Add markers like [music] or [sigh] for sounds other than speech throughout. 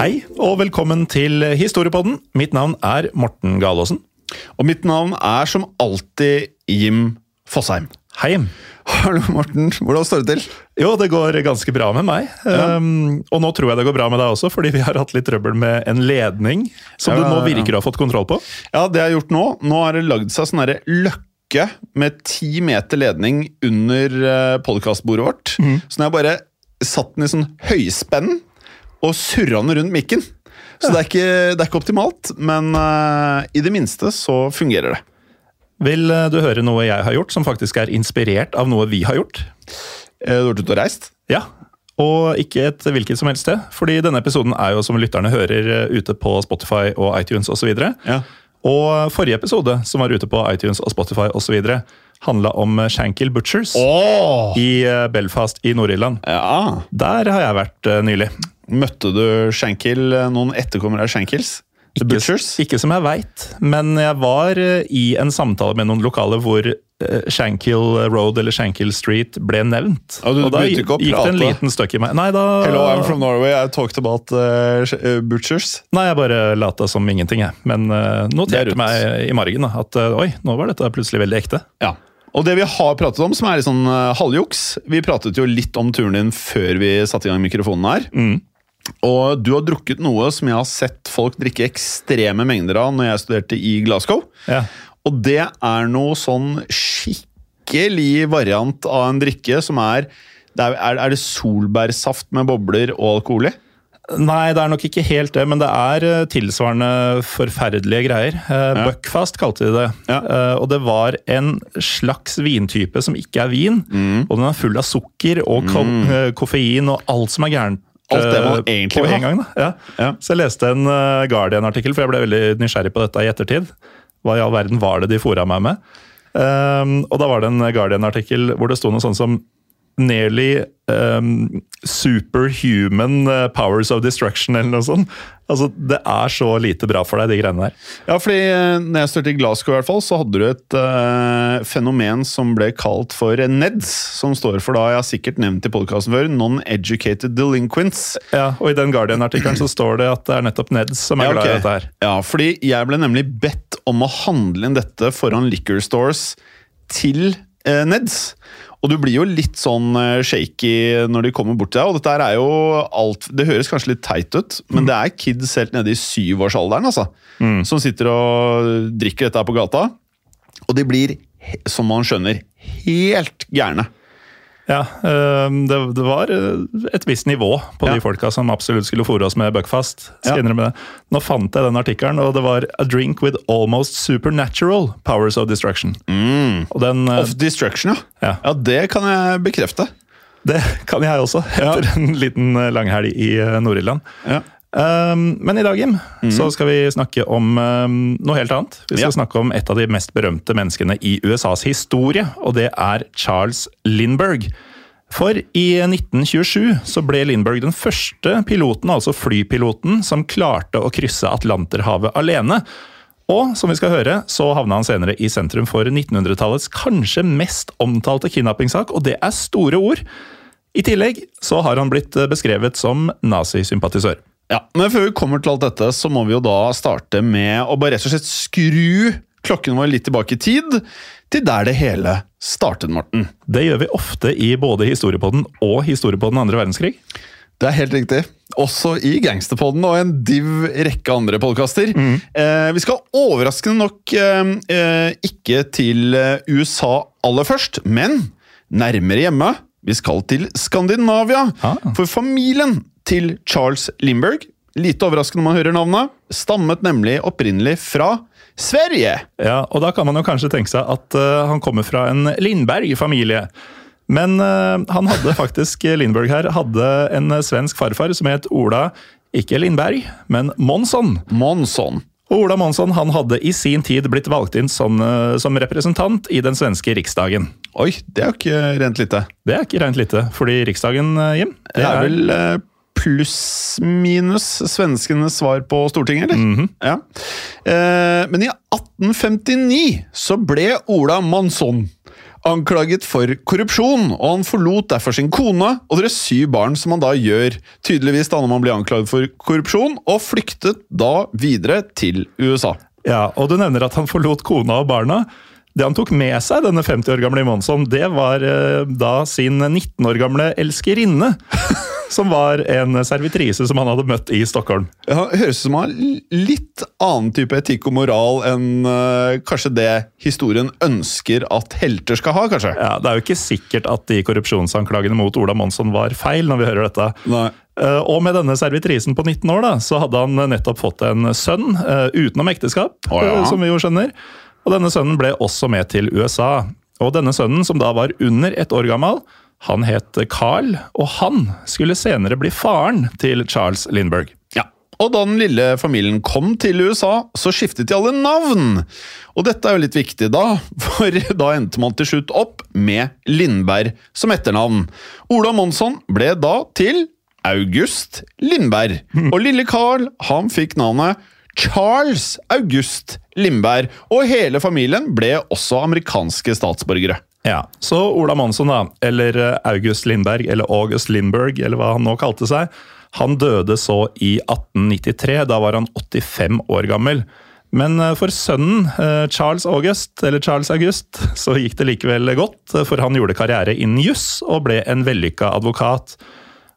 Hei, og velkommen til Historiepodden. Mitt navn er Morten Galaasen. Og mitt navn er som alltid Jim Fosheim. Hei. Jim. Hallo, Morten. Hvordan står det til? Jo, det går ganske bra med meg. Um, og nå tror jeg det går bra med deg også, fordi vi har hatt litt trøbbel med en ledning som Ja, du nå ja, ja. virker å ha fått kontroll på. Ja, det jeg har gjort nå Nå har det lagd seg sånn løkke med ti meter ledning under uh, podkastbordet vårt. Så nå har jeg bare satt den i sånn høyspenn og surrende rundt mikken. Så det, er ikke, det er ikke optimalt, men uh, i det minste så fungerer det. Vil uh, du høre noe jeg har gjort, som faktisk er inspirert av noe vi har gjort? Eh, Du har vært ute og reist? Ja, og ikke et hvilket som helst sted. Fordi denne episoden er jo, som lytterne hører, ute på Spotify og iTunes osv. Ja. Og forrige episode, som var ute på iTunes og Spotify osv., handla om uh, Shankill Butchers oh! i uh, Belfast i Nord-Irland. Ja. Der har jeg vært uh, nylig. Møtte du Shankill, eh, noen etterkommere av Shankills? Ikke- Butchers? Ikke som jeg veit, men jeg var eh, i en samtale med noen lokale hvor eh, Shankill Road eller Shankill Street ble nevnt. Og, du og da gikk det en liten støkk i meg. Nei, da Hello, I'm from Norway. I talked about uh, butchers. Nei, jeg bare lata som ingenting, jeg. Men uh, er noterte meg i margen da, at uh, oi, nå var dette plutselig veldig ekte. Ja. Og det vi har pratet om, som er litt sånn uh, halvjuks Vi pratet jo litt om turen din før vi satte i gang mikrofonen her. Mm. Og du har drukket noe som jeg har sett folk drikke ekstreme mengder av når jeg studerte i Glasgow. Ja. Og det er noe sånn skikkelig variant av en drikke som er det er, er, er det solbærsaft med bobler og alkohol i? Nei, det er nok ikke helt det, men det er eh, tilsvarende forferdelige greier. Ja. Buckfast kalte de det. Ja. Eh, og det var en slags vintype som ikke er vin. Mm. Og den er full av sukker og ko eh, koffein og alt som er gærent. Alt det man eh, egentlig vil ha. en gang. Da. Ja. Ja. Så jeg leste en eh, Guardian-artikkel, for jeg ble veldig nysgjerrig på dette i ettertid. Hva i all verden var det de fora meg med? Um, og da var det en Guardian-artikkel hvor det sto noe sånt som Nearly um, superhuman uh, powers of destruction, eller noe sånt. Altså, Det er så lite bra for deg, de greiene der. Ja, fordi eh, når jeg størte i Glasgow, i hvert fall, så hadde du et uh, fenomen som ble kalt for NEDS. Som står for, da, jeg har sikkert nevnt i podkasten før, Non-Educated Delinquents. Ja, Og i den Guardian-artikkelen så står det at det er nettopp Neds som er Ja, glad i dette her. Ja, fordi jeg ble nemlig bedt om å handle inn dette foran liquor stores til uh, Neds. Og du blir jo litt sånn eh, shaky når de kommer bort til deg. Og dette er jo alt Det høres kanskje litt teit ut, men det er kids helt nede i syvårsalderen altså, som sitter og drikker dette her på gata. Og de blir, som man skjønner, helt gærne. Ja, øhm, det, det var øh, et visst nivå på Ja. de folka som absolutt skulle fòre oss med Buckfast. Ja. Nå fant jeg den artikkelen, og det var A drink with almost supernatural powers of destruction. Og den, øh, Of Destruction, ja. Ja. Det kan jeg bekrefte. det kan jeg også, etter en liten øh, langhelg i Nord-Irland. Ja. Um, men i dag, Jim, så skal vi snakke om um, noe helt annet. Vi skal Ja. snakke om et av de mest berømte menneskene i USAs historie, og det er Charles Lindberg. For i 1927 så ble Lindberg den første piloten, altså flypiloten, som klarte å krysse Atlanterhavet alene. Og som vi skal høre, så havna han senere i sentrum for 1900-tallets kanskje mest omtalte kidnappingssak, og det er store ord. I tillegg så har han blitt beskrevet som nazisympatisør. Ja, Men før vi kommer til alt dette, så må vi jo da starte med å bare rett og slett skru klokken vår litt tilbake i tid, til der det hele startet, Morten. Det gjør vi ofte i både Historiepodden og Historiepodden andre verdenskrig. Det er helt riktig. Også i Gangsterpodden og en div rekke andre podkaster. Mm. Eh, vi skal overraskende nok eh, eh ikke til eh, USA aller først, men nærmere hjemme. Vi skal til Skandinavia. Ah. For familien til Charles Lindberg, lite overraskende når man hører navnet, stammet nemlig opprinnelig fra Sverige! Ja, og da kan man jo kanskje tenke seg at uh, han kommer fra en Lindberg-familie. Men uh, han hadde [laughs] faktisk, Lindberg her, hadde en svensk farfar som het Ola, ikke Lindberg, men Monsson. Monsson. Og Ola Monsson han hadde i sin tid blitt valgt inn som, uh, som representant i den svenske riksdagen. Oi, det er jo ikke rent lite. Det er ikke rent lite, fordi riksdagen, Jim Det er, vel pluss-minus svenskenes svar på Stortinget, eller? Mm -hmm. ja. eh, men i 1859 så ble Ola Mansson anklaget for korrupsjon, og han forlot derfor sin kone og deres syv barn, som han da gjør tydeligvis da når man blir anklaget for korrupsjon, og flyktet da videre til USA. Ja, og du nevner at han forlot kona og barna. Det han tok med seg, denne 50 år gamle Monsson, det var eh, da sin 19 år gamle elskerinne. [laughs] som var en servitrise som han hadde møtt i Stockholm. Ja, Høres ut som han har litt annen type etikk og moral enn uh, kanskje det historien ønsker at helter skal ha, kanskje? Ja, Det er jo ikke sikkert at de korrupsjonsanklagene mot Ola Monsson var feil, når vi hører dette. Nei. Uh, og med denne servitrisen på 19 år da, så hadde han nettopp fått en sønn utenom ekteskap, oh, ja. som vi jo skjønner. Og denne sønnen ble også med til USA. Og denne sønnen, som da var under ett år gammel, han het Carl, og han skulle senere bli faren til Charles Lindberg. Ja, og da den lille familien kom til USA, så skiftet de alle navn. Og dette er jo litt viktig, da, for [laughs] da endte man til slutt opp med Lindberg som etternavn. Ola Monsson ble da til August Lindberg. [laughs] Og lille Carl, han fikk navnet Charles August Lindberg, og hele familien ble også amerikanske statsborgere. Ja, Så Ola Monsson, da, eller eh, August Lindberg, eller August Lindberg, eller hva han nå kalte seg, han døde så i 1893. Da var han 85 år gammel. Men eh, for sønnen, eh, Charles August, eller Charles August, så gikk det likevel godt, for han gjorde karriere innen juss og ble en vellykka advokat.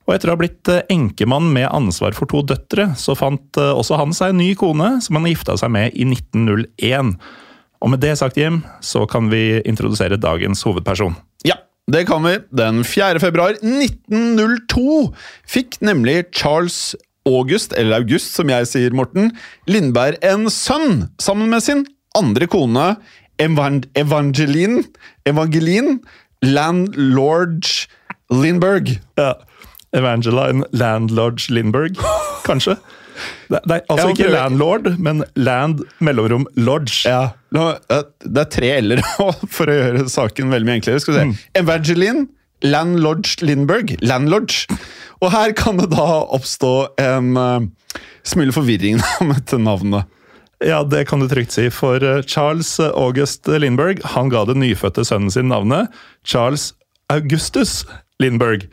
Og etter å ha blitt enkemann med ansvar for to døtre, så fant også han seg en ny kone, som han gifta seg med i 1901. Og med det sagt, Jim, så kan vi introdusere dagens hovedperson. Ja, det kan vi. Den 4. februar 1902 fikk nemlig Charles August, eller August som jeg sier, Morten, Lindberg en sønn sammen med sin andre kone Evang Evangeline Evangeline Landlord Lindberg. Ja. Evangeline Landlodge Lindberg, kanskje? Det, det er altså ikke landlord, men land mellomrom lodge. Ja, Det er tre l-er [laughs] for å gjøre saken veldig mye enklere. Skal vi se. Mm. Evangeline Landlodge Lindberg. Landlodge. Og her kan det da oppstå en uh, smule forvirring [laughs] om dette navnet. Ja, det kan du trygt si, for eh, Charles August Lindberg han ga den nyfødte sønnen sin navnet Charles Augustus Lindberg.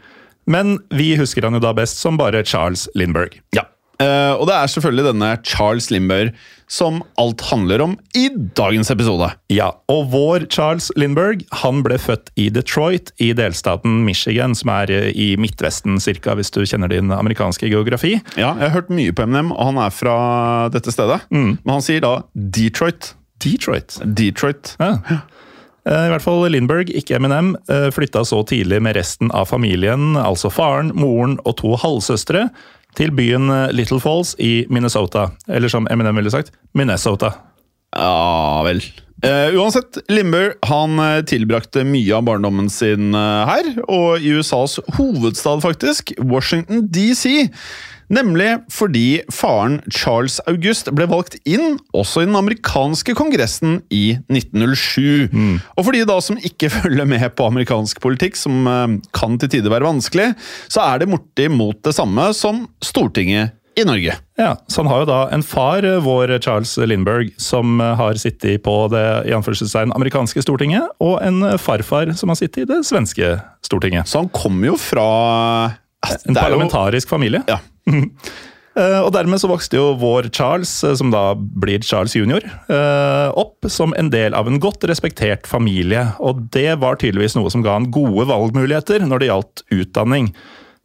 Men vi husker han jo da best som bare Charles Lindberg. Ja, Uh, og det er selvfølgelig denne Charles Lindberg som alt handler om i dagens episode. Ja, og vår Charles Lindberg han ble født i Detroit i delstaten Michigan, som er eh, i Midtvesten cirka, hvis du kjenner din amerikanske geografi. Ja, jeg har hørt mye på Eminem, og han er fra dette stedet. Mm. Men han sier da Detroit. Detroit? Detroit. Ja. Eh, I hvert fall Lindberg, ikke Eminem, flytta så tidlig med resten av familien, altså faren, moren og to halvsøstre, til byen eh, Little Falls i Minnesota. Eller som Eminem ville sagt, Minnesota. Ja vel. Uh, uansett, Limber han tilbrakte mye av barndommen sin her, og i USAs hovedstad, faktisk, Washington DC. Nemlig fordi faren Charles August ble valgt inn også i den amerikanske kongressen i 1907. Og for de da som ikke [laughs] følger med på amerikansk politikk, som eh, kan til tider være vanskelig, så er det bortimot det samme som Stortinget i Norge. Ja, Så han har jo da en far, eh, vår Charles Lindberg, som eh, har sittet på det i anførselstegn amerikanske Stortinget, og en farfar som har sittet i det svenske Stortinget. Så han kommer jo fra En parlamentarisk familie. Ja. [laughs] Eh, Og dermed så vokste jo vår Charles, eh, som da blir Charles jr., eh, opp som en del av en godt respektert familie. Og det var tydeligvis noe som ga han gode valgmuligheter når det gjaldt utdanning.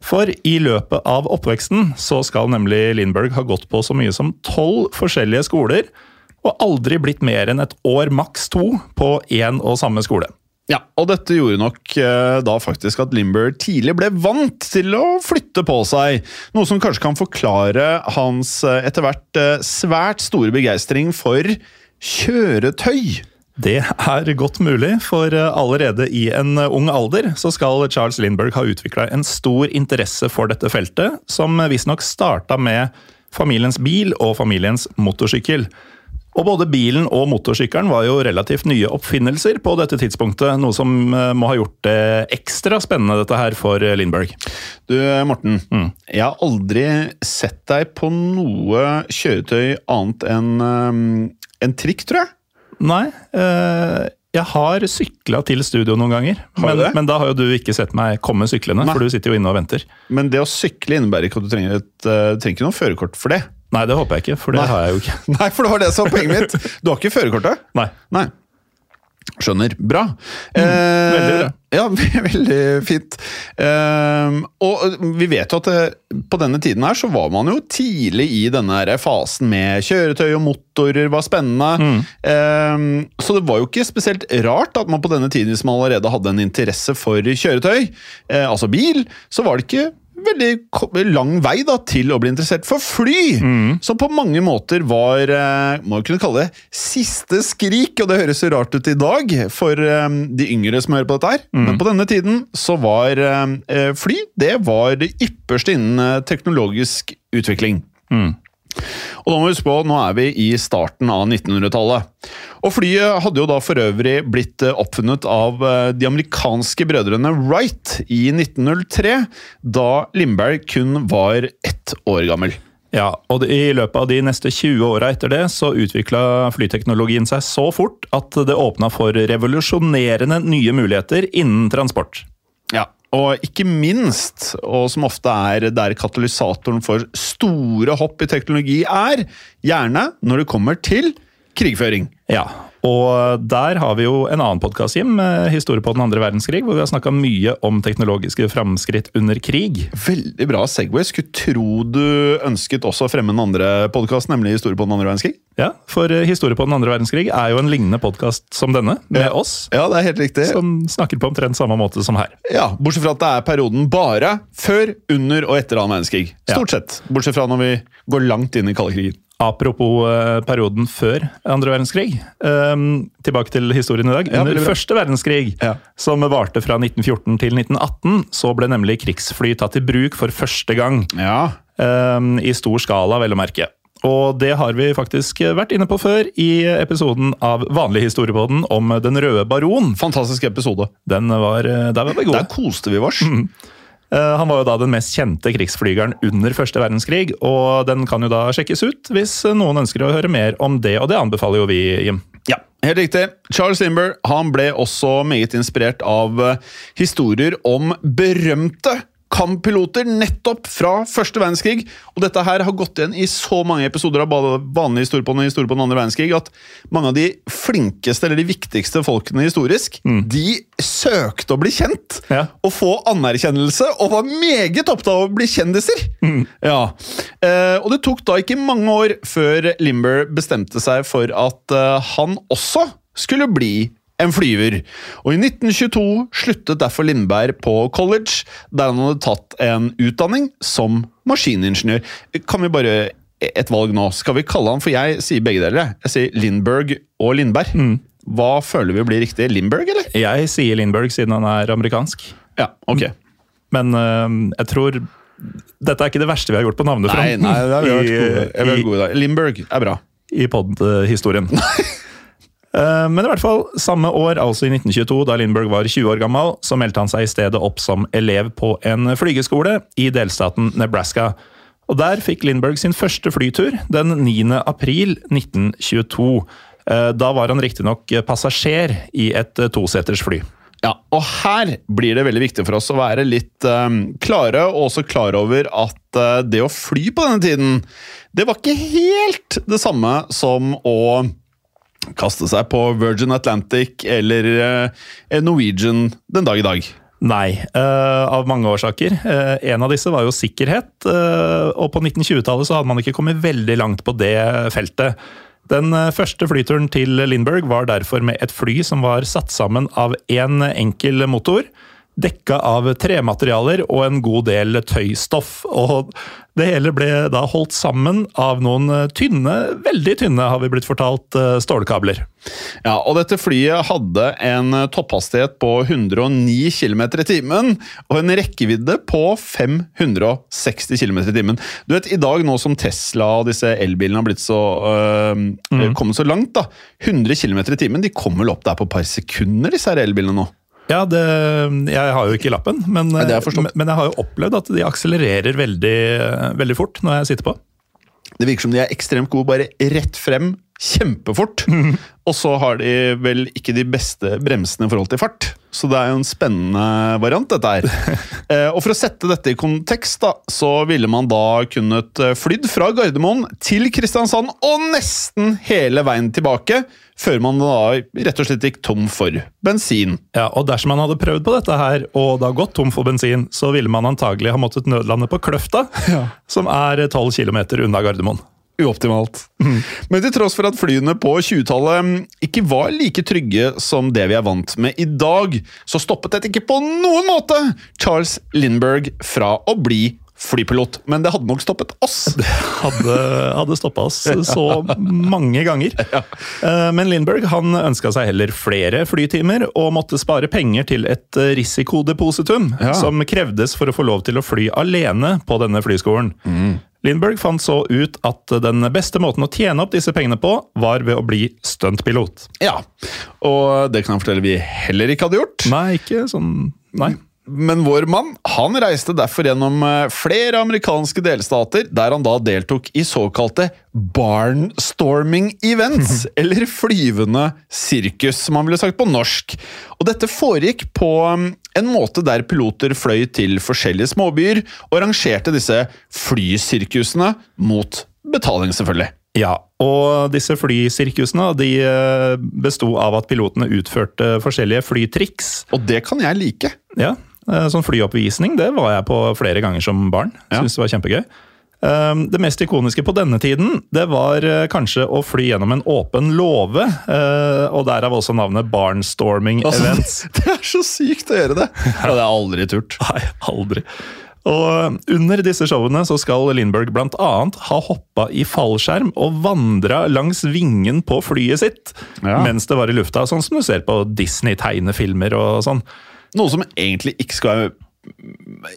For i løpet av oppveksten så skal nemlig Lindberg ha gått på så mye som tolv forskjellige skoler, og aldri blitt mer enn et år, maks to, på én og samme skole. Ja, og dette gjorde nok eh, da faktisk at Limber tidlig ble vant til å flytte på seg. Noe som kanskje kan forklare hans eh, etter hvert eh, svært store begeistring for kjøretøy. Det er godt mulig, for allerede i en ung alder så skal Charles Lindberg ha utvikla en stor interesse for dette feltet, som visstnok starta med familiens bil og familiens motorsykkel. Og både bilen og motorsykkelen var jo relativt nye oppfinnelser på dette tidspunktet, noe som eh, må ha gjort det ekstra spennende dette her for eh, Lindberg. Du, Morten. Jeg har aldri sett deg på noe kjøretøy annet enn eh, en trikk, tror jeg. Nei, Øh, jeg har sykla til studio noen ganger, men, men da har jo du ikke sett meg komme syklende, Nei. for du sitter jo inne og venter. Men det å sykle innebærer ikke at du trenger, et, eh, trenger ikke noe førerkort for det. Nei, det håper jeg ikke, for det Nei. har jeg jo ikke. [laughs] Nei, for det var det som var poenget mitt. Du har ikke førerkortet? Nei. Nei. Skjønner. Bra. veldig bra. Ja, [laughs] veldig fint. Eh, og vi vet jo at det, på denne tiden her så var man jo tidlig i denne her fasen med kjøretøy og motorer var spennende. Eh, så det var jo ikke spesielt rart at man på denne tiden, hvis man allerede hadde en interesse for kjøretøy, eh, altså bil, så var det ikke veldig lang vei da, til å bli interessert for fly, som på mange måter var eh, må kunne kalle det siste skrik, og det høres jo rart ut i dag for um, de yngre som hører på dette her, men på denne tiden så var um, fly det var det ypperste innen teknologisk utvikling. Og da må vi huske på, nå er vi i starten av 1900-tallet. Og flyet hadde jo da for øvrig blitt eh, oppfunnet av eh, de amerikanske brødrene Wright i 1903, da Lindberg kun var ett år gammel. Ja, og i løpet av de neste 20 åra etter det, så utvikla flyteknologien seg så fort at det åpna for revolusjonerende nye muligheter innen transport. Og ikke minst, og som ofte er der katalysatoren for store hopp i teknologi er, gjerne når det kommer til krigføring. Ja, og der har vi jo en annen podkast, Jim, historie på den andre verdenskrig, hvor vi har snakka mye om teknologiske framskritt under krig. Veldig bra Segway. Skulle tro du ønsket også å fremme den andre podkasten, nemlig Historie på den andre verdenskrig. Ja, for eh, historie på den andre verdenskrig er jo en lignende podkast som denne, med Ja. oss, Ja, det er helt riktig. som snakker på omtrent samme måte som her. Ja, Bortsett fra at det er perioden bare før, under og etter annen verdenskrig. Stort sett. Bortsett fra når vi går langt inn i kalde krigen. Apropos eh, perioden før andre verdenskrig. ehm, tilbake til historien i dag. Under første verdenskrig, Ja. som varte fra 1914 til 1918, så ble nemlig krigsfly tatt i bruk for første gang. Ja. ehm, I stor skala, vel å merke. Og det har vi faktisk vært inne på før i episoden av Vanlig historiepodden om Den røde baron. Fantastisk episode. Den var, eh, der var vi Der koste vi oss. Eh, Han var jo da den mest kjente krigsflygeren under første verdenskrig, og den kan jo da sjekkes ut hvis noen ønsker å høre mer om det, og det anbefaler jo vi, Jim. Ja, helt riktig. Charles Limber han ble også meget inspirert av eh, historier om berømte kamppiloter nettopp fra første verdenskrig. Og dette her har gått igjen i så mange episoder av både vanlig historie på den historie på den andre verdenskrig at mange av de flinkeste eller de viktigste folkene historisk, de søkte å bli kjent Ja. og få anerkjennelse, og var meget opptatt av å bli kjendiser. Ja. Eh, og det tok da ikke mange år før Limber bestemte seg for at eh, han også skulle bli en flyver. Og i 1922 sluttet derfor Lindberg på college, der han hadde tatt en utdanning som maskiningeniør. Kan vi bare et valg nå? Skal vi kalle han, for jeg sier begge deler. Jeg sier Lindberg og Lindberg. Hva føler vi blir riktig? Lindberg, eller? Jeg sier Lindberg siden han er amerikansk, Ja, ok. men eh, jeg tror Dette er ikke det verste vi har gjort på Nei, navnefronten nei, det har vi [laughs] vært i, gode. I, der. Limburg er bra. i pod-historien. [laughs] Eh, Men i hvert fall, samme år, altså i 1922, da Lindberg var 20 år gammel, så meldte han seg i stedet opp som elev på en flygeskole i delstaten Nebraska. Og Der fikk Lindberg sin første flytur den 9. april 1922. Eh, Da var han riktignok passasjer i et eh, toseters fly. Ja, og her blir det veldig viktig for oss å være litt um, klare, og også klar over at uh, det å fly på denne tiden, det var ikke helt det samme som å kaste seg på Virgin Atlantic eller eh, Norwegian den dag i dag. Nei, uh, av mange årsaker. Uh, en av disse var jo sikkerhet, Uh, og på 1920-tallet så hadde man ikke kommet veldig langt på det feltet. Den første flyturen til Lindberg var derfor med et fly som var satt sammen av én en enkel motor, dekka av trematerialer og en god del tøystoff. Og det hele ble da holdt sammen av noen tynne, veldig tynne, har vi blitt fortalt, eh, stålkabler. Ja, og dette flyet hadde en topphastighet på 109 km i timen og en rekkevidde på 560 km i timen. Du vet, I dag, nå som Tesla og disse elbilene har blitt så, øh, kommet så langt, da, 100 km i timen de kommer vel opp der på et par sekunder, disse her elbilene nå. Ja, det, jeg har jo ikke lappen, men, jeg men jeg har jo opplevd at de akselererer veldig, veldig fort når jeg sitter på. Det virker som de er ekstremt gode bare rett frem, kjempefort. Og så har de vel ikke de beste bremsene i forhold til fart. Så det er jo en spennende variant, dette her. [laughs] Eh, og for å sette dette i kontekst, da, så ville man da kunnet eh, flydd fra Gardermoen til Kristiansand og nesten hele veien tilbake, før man da rett og slett gikk tom for bensin. Ja, og Dersom man hadde prøvd på dette her, og har gått tom for bensin, så ville man antagelig ha måttet nødlande på Kløfta, som er 12 km unna Gardermoen. Uoptimalt. Men til tross for at flyene på 20-tallet mm, ikke var like trygge som det vi er vant med i dag, så stoppet dette ikke på noen måte Charles Lindberg fra å bli flypilot. Men det hadde nok stoppet oss. [laughs] Hadde, hadde stoppa oss så mange ganger. [laughs] Eh, Men Lindberg han ønska seg heller flere flytimer, og måtte spare penger til et risikodepositum, Ja. som krevdes for å få lov til å fly alene på denne flyskolen. Lindberg fant så ut at den beste måten å tjene opp disse pengene på, var ved å bli stuntpilot. Ja, og det kan jeg fortelle vi heller ikke hadde gjort. Nei, ikke sånn Nei. Men vår mann han reiste derfor gjennom eh, flere amerikanske delstater, der han da deltok i såkalte barnstorming events, [laughs] eller flyvende sirkus, som han ville sagt på norsk. Og dette foregikk på um, en måte der piloter fløy til forskjellige småbyer og rangerte disse flysirkusene mot betaling, selvfølgelig. Ja, og disse flysirkusene de eh, besto av at pilotene utførte forskjellige flytriks. Og det kan jeg like. Ja, sånn flyoppvisning det var jeg på flere ganger som barn. Synes det var kjempegøy. Eh, Det mest ikoniske på denne tiden det var eh, kanskje å fly gjennom en åpen låve, eh, og derav også navnet Barnstorming Altså, Events. [laughs] det er så sykt å gjøre det! [laughs] Det hadde jeg aldri turt. Nei, aldri. Og under disse showene så skal Lindberg annet ha hoppa i fallskjerm og vandra langs vingen på flyet sitt Ja. mens det var i lufta, sånn som du ser på Disney-tegnefilmer og sånn. Noe som egentlig ikke skal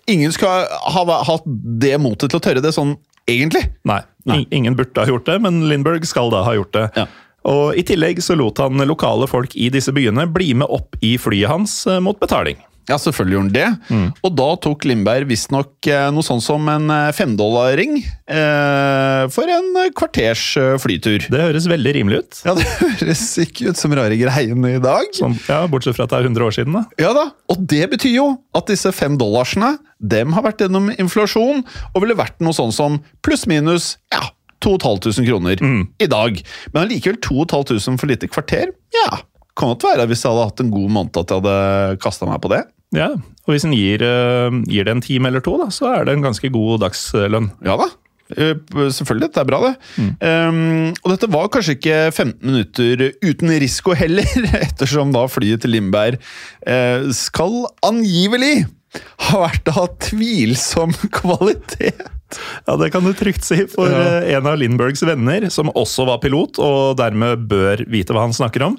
Ingen skal ha hatt det motet til å tørre det sånn, egentlig. Nei, Nei. in- ingen burde ha gjort det, men Lindberg skal da ha gjort det. Ja. Og I tillegg så lot han lokale folk i disse byene bli med opp i flyet hans eh, mot betaling. Ja, selvfølgelig gjorde han det. Mm. Og da tok Lindberg visstnok eh, noe sånn som en femdollaring eh, for en eh, kvarters eh, flytur. Det høres veldig rimelig ut. Ja, det [laughs] høres ikke ut som rare greiene i dag. Som, ja, Bortsett fra at det er 100 år siden, da. Ja da, Og det betyr jo at disse fem dollarsene dem har vært gjennom inflasjon og ville vært noe sånn som pluss-minus ja, 2500 kroner i dag. Men allikevel 2500 for lite kvarter? Ja, kan godt være hvis jeg hadde hatt en god måned at jeg hadde kasta meg på det. Ja, Og hvis en gir, eh, gir det en time eller to, da, så er det en ganske god dagslønn. Ja da. Eh, Selvfølgelig, det er bra, det. Um, og dette var kanskje ikke 15 minutter uten risiko heller, [laughs] ettersom da flyet til Lindberg uh, skal angivelig ha vært av tvilsom [laughs] kvalitet. Ja, Det kan du trygt si for Ja. en av Lindbergs venner, som også var pilot, og dermed bør vite hva han snakker om.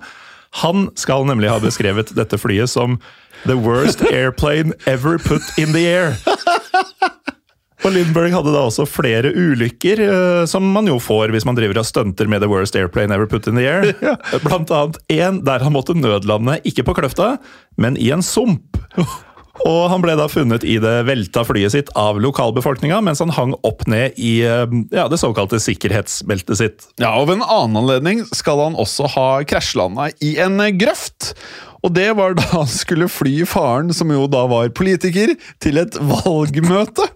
Han skal nemlig ha beskrevet dette flyet som The worst [laughs] airplane ever put in the air. Og Lindberg hadde da også flere ulykker, eh, som man jo får hvis man driver og stunter med The Worst Airplane Ever Put in the Air. [laughs] Blant annet en der han måtte nødlande, ikke på Kløfta, men i en sump. Og han ble da funnet i det velta flyet sitt av lokalbefolkninga, mens han hang opp ned i eh, ja, det såkalte sikkerhetsbeltet sitt. Ja, og Ved en annen anledning skal han også ha krasjlanda i en grøft. Og det var da han skulle fly faren, som jo da var politiker, til et valgmøte.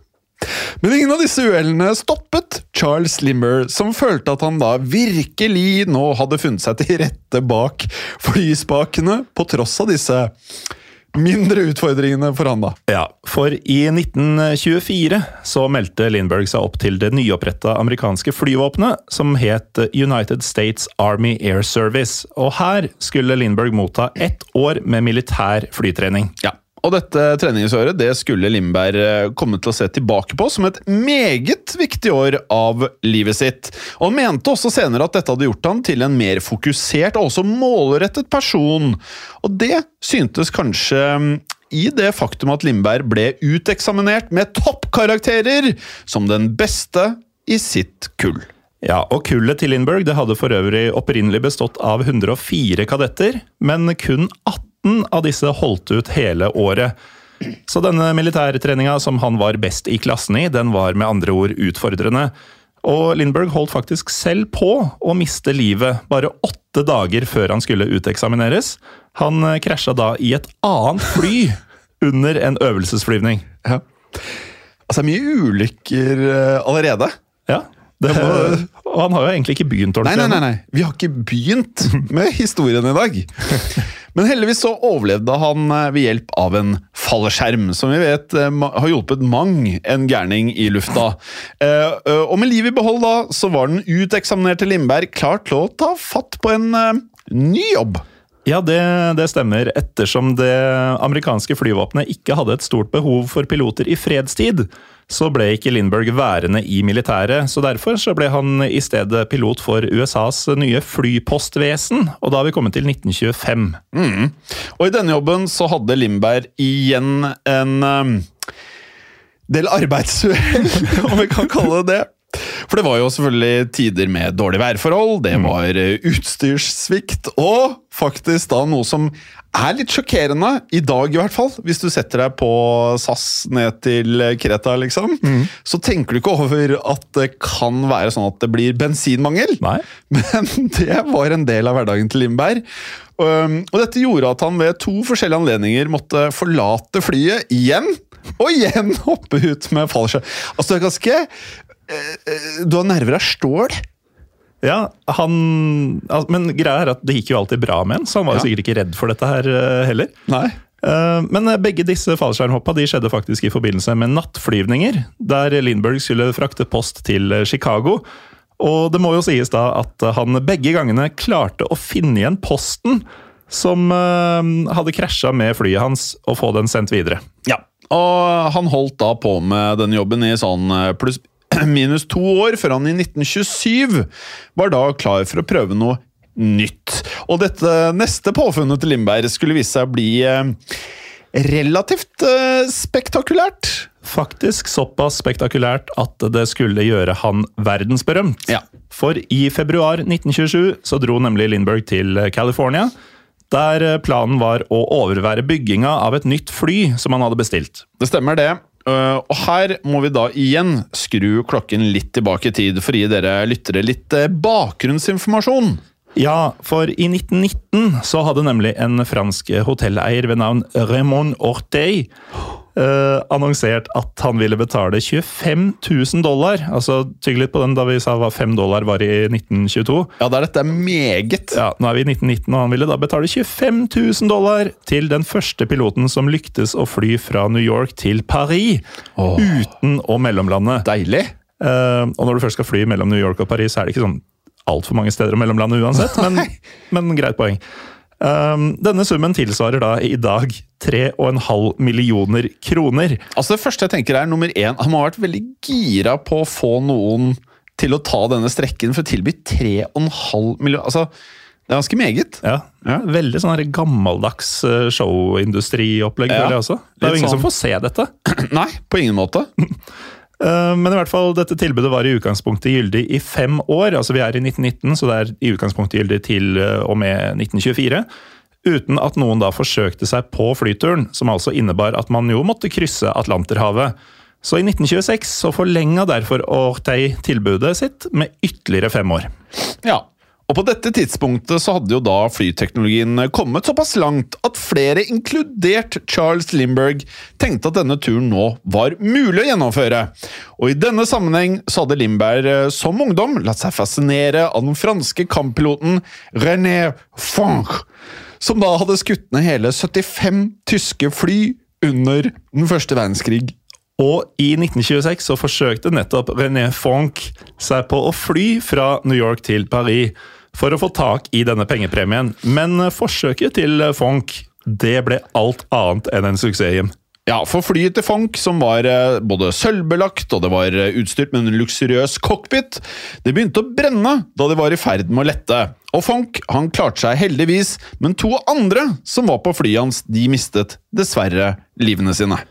Men ingen av disse uhellene stoppet Charles Limber, som følte at han da virkelig nå hadde funnet seg til rette bak flyspakene, på tross av disse mindre utfordringene for han, da. Ja, for i 1924 så meldte Lindberg seg opp til det nyoppretta amerikanske flyvåpenet, som het United States Army Air Service. Og her skulle Lindberg motta ett år med militær flytrening. Ja, og dette treningsåret det skulle Lindberg eh, komme til å se tilbake på som et meget viktig år av livet sitt. Og Han mente også senere at dette hadde gjort han til en mer fokusert og også målrettet person. Og det syntes kanskje mm, i det faktum at Lindberg ble uteksaminert med toppkarakterer som den beste i sitt kull. Ja, og Kullet til Lindberg det hadde for øvrig opprinnelig bestått av 104 kadetter, men kun 18 18 av disse holdt ut hele året. Så denne militærtreninga som han var best i klassen i, den var med andre ord utfordrende. Og Lindberg holdt faktisk selv på å miste livet bare åtte dager før han skulle uteksamineres. Han eh, krasja da i et annet fly [laughs] under en øvelsesflyvning. Ja. Altså, det mye ulykker eh, allerede. Ja, det, [laughs] og han har jo egentlig ikke begynt. Nei, nei, nei, nei, vi har ikke begynt med historien i dag. [laughs] Men heldigvis så overlevde han eh, ved hjelp av en fallskjerm, som vi vet eh, har hjulpet mang en gærning i lufta. Eh, og med livet i behold da, så var den uteksaminerte Lindberg klar til å ta fatt på en ny jobb. Ja, det, det, stemmer. Ettersom det amerikanske flyvåpenet ikke hadde et stort behov for piloter i fredstid, så ble ikke Lindberg værende i militæret. så Derfor så ble han i stedet pilot for USAs nye flypostvesen, og da har vi kommet til 1925. Mm. Og i denne jobben så hadde Lindberg igjen en um, del arbeidsuhell, [laughs] om vi kan kalle det det. For det var jo selvfølgelig tider med dårlige værforhold, det mm. var eh, utstyrssvikt, og faktisk da noe som er litt sjokkerende, i dag i hvert fall. Hvis du setter deg på SAS ned til Kreta, liksom, mm. så tenker du ikke over at det kan være sånn at det blir bensinmangel. Nei. [laughs] Men det var en del av hverdagen til Lindberg. Um, og dette gjorde at han ved to forskjellige anledninger måtte forlate flyet igjen. Og igjen [laughs] hoppe ut med fallskjerm. Altså, det er ganske du har nerver av stål. Ja, han Men greia er at det gikk jo alltid bra med han, så han var jo ja. sikkert ikke redd for dette her eh, heller. Nei. Men begge disse fallskjermhoppa de skjedde faktisk i forbindelse med nattflyvninger, der Lindberg skulle frakte post til Chicago. Og det må jo sies da at han begge gangene klarte å finne igjen posten som hadde krasja med flyet hans, og få den sendt videre. Ja, og han holdt da på med den jobben i sånn pluss [clears throat] minus to år, før han i 1927 var da klar for å prøve noe nytt. Og dette neste påfunnet til Lindberg skulle vise seg å bli eh, relativt eh, spektakulært. Faktisk såpass spektakulært at det skulle gjøre han verdensberømt. Ja. For i februar 1927 så dro nemlig Lindberg til California. Der planen var å overvære bygginga av et nytt fly som han hadde bestilt. Det stemmer, det. Uh, og her må vi da igjen skru klokken litt tilbake i tid for å gi dere lyttere litt uh, bakgrunnsinformasjon. Ja, for i 1919 så hadde nemlig en fransk hotelleier ved navn Raymond Ortey Uh, annonsert at han ville betale 25 000 dollar. Altså, Tygg litt på den da vi sa hva 5 dollar var i 1922. Ja, da er dette meget. Ja, Nå er vi i 1919, og han ville da betale 25 000 dollar til den første piloten som lyktes å fly fra New York til Paris oh. uten å mellomlande. Deilig. Uh, og når du først skal fly mellom New York og Paris, så er det ikke sånn altfor mange steder å mellomlande uansett, men, men greit poeng. Um, denne summen tilsvarer da i dag 3,5 millioner kroner. Altså Det første jeg tenker er nummer én, Han må ha vært veldig gira på å få noen til å ta denne strekken for å tilby 3,5 millioner Altså, det er ganske meget. Ja, ja. Veldig sånn gammeldags eh, showindustriopplegg, ja. føler. Det er jo ingen sånn... som får se dette. [clears throat] Nei, på ingen måte. [laughs] Eh, Men i hvert fall, dette tilbudet var i utgangspunktet gyldig i fem år. altså Vi er i 1919, så det er i utgangspunktet gyldig til eh, og med 1924. Uten at noen da forsøkte seg på flyturen, som altså innebar at man jo måtte krysse Atlanterhavet. Så i 1926 så forlenga derfor Ortei tilbudet sitt med ytterligere fem år. Ja, og på dette tidspunktet så hadde jo da flyteknologien kommet såpass langt at flere, inkludert Charles Lindberg, tenkte at denne turen nå var mulig å gjennomføre. Og i denne sammenheng så hadde Lindbergh eh, som ungdom latt seg fascinere av den franske kamppiloten René Fonch, som da hadde skutt ned hele 75 tyske fly under den første verdenskrig. Og i 1926 så forsøkte nettopp René Fonck seg på å fly fra New York til Paris for å få tak i denne pengepremien. Men forsøket til Fonk det ble alt annet enn en suksess, Jim. Ja, for flyet til Fonk, som var eh, både sølvbelagt og det var eh, utstyrt med en luksuriøs cockpit, det begynte å brenne da de var i ferd med å lette. Og Fonk han klarte seg heldigvis, men to andre som var på flyet hans, de mistet dessverre livene sine.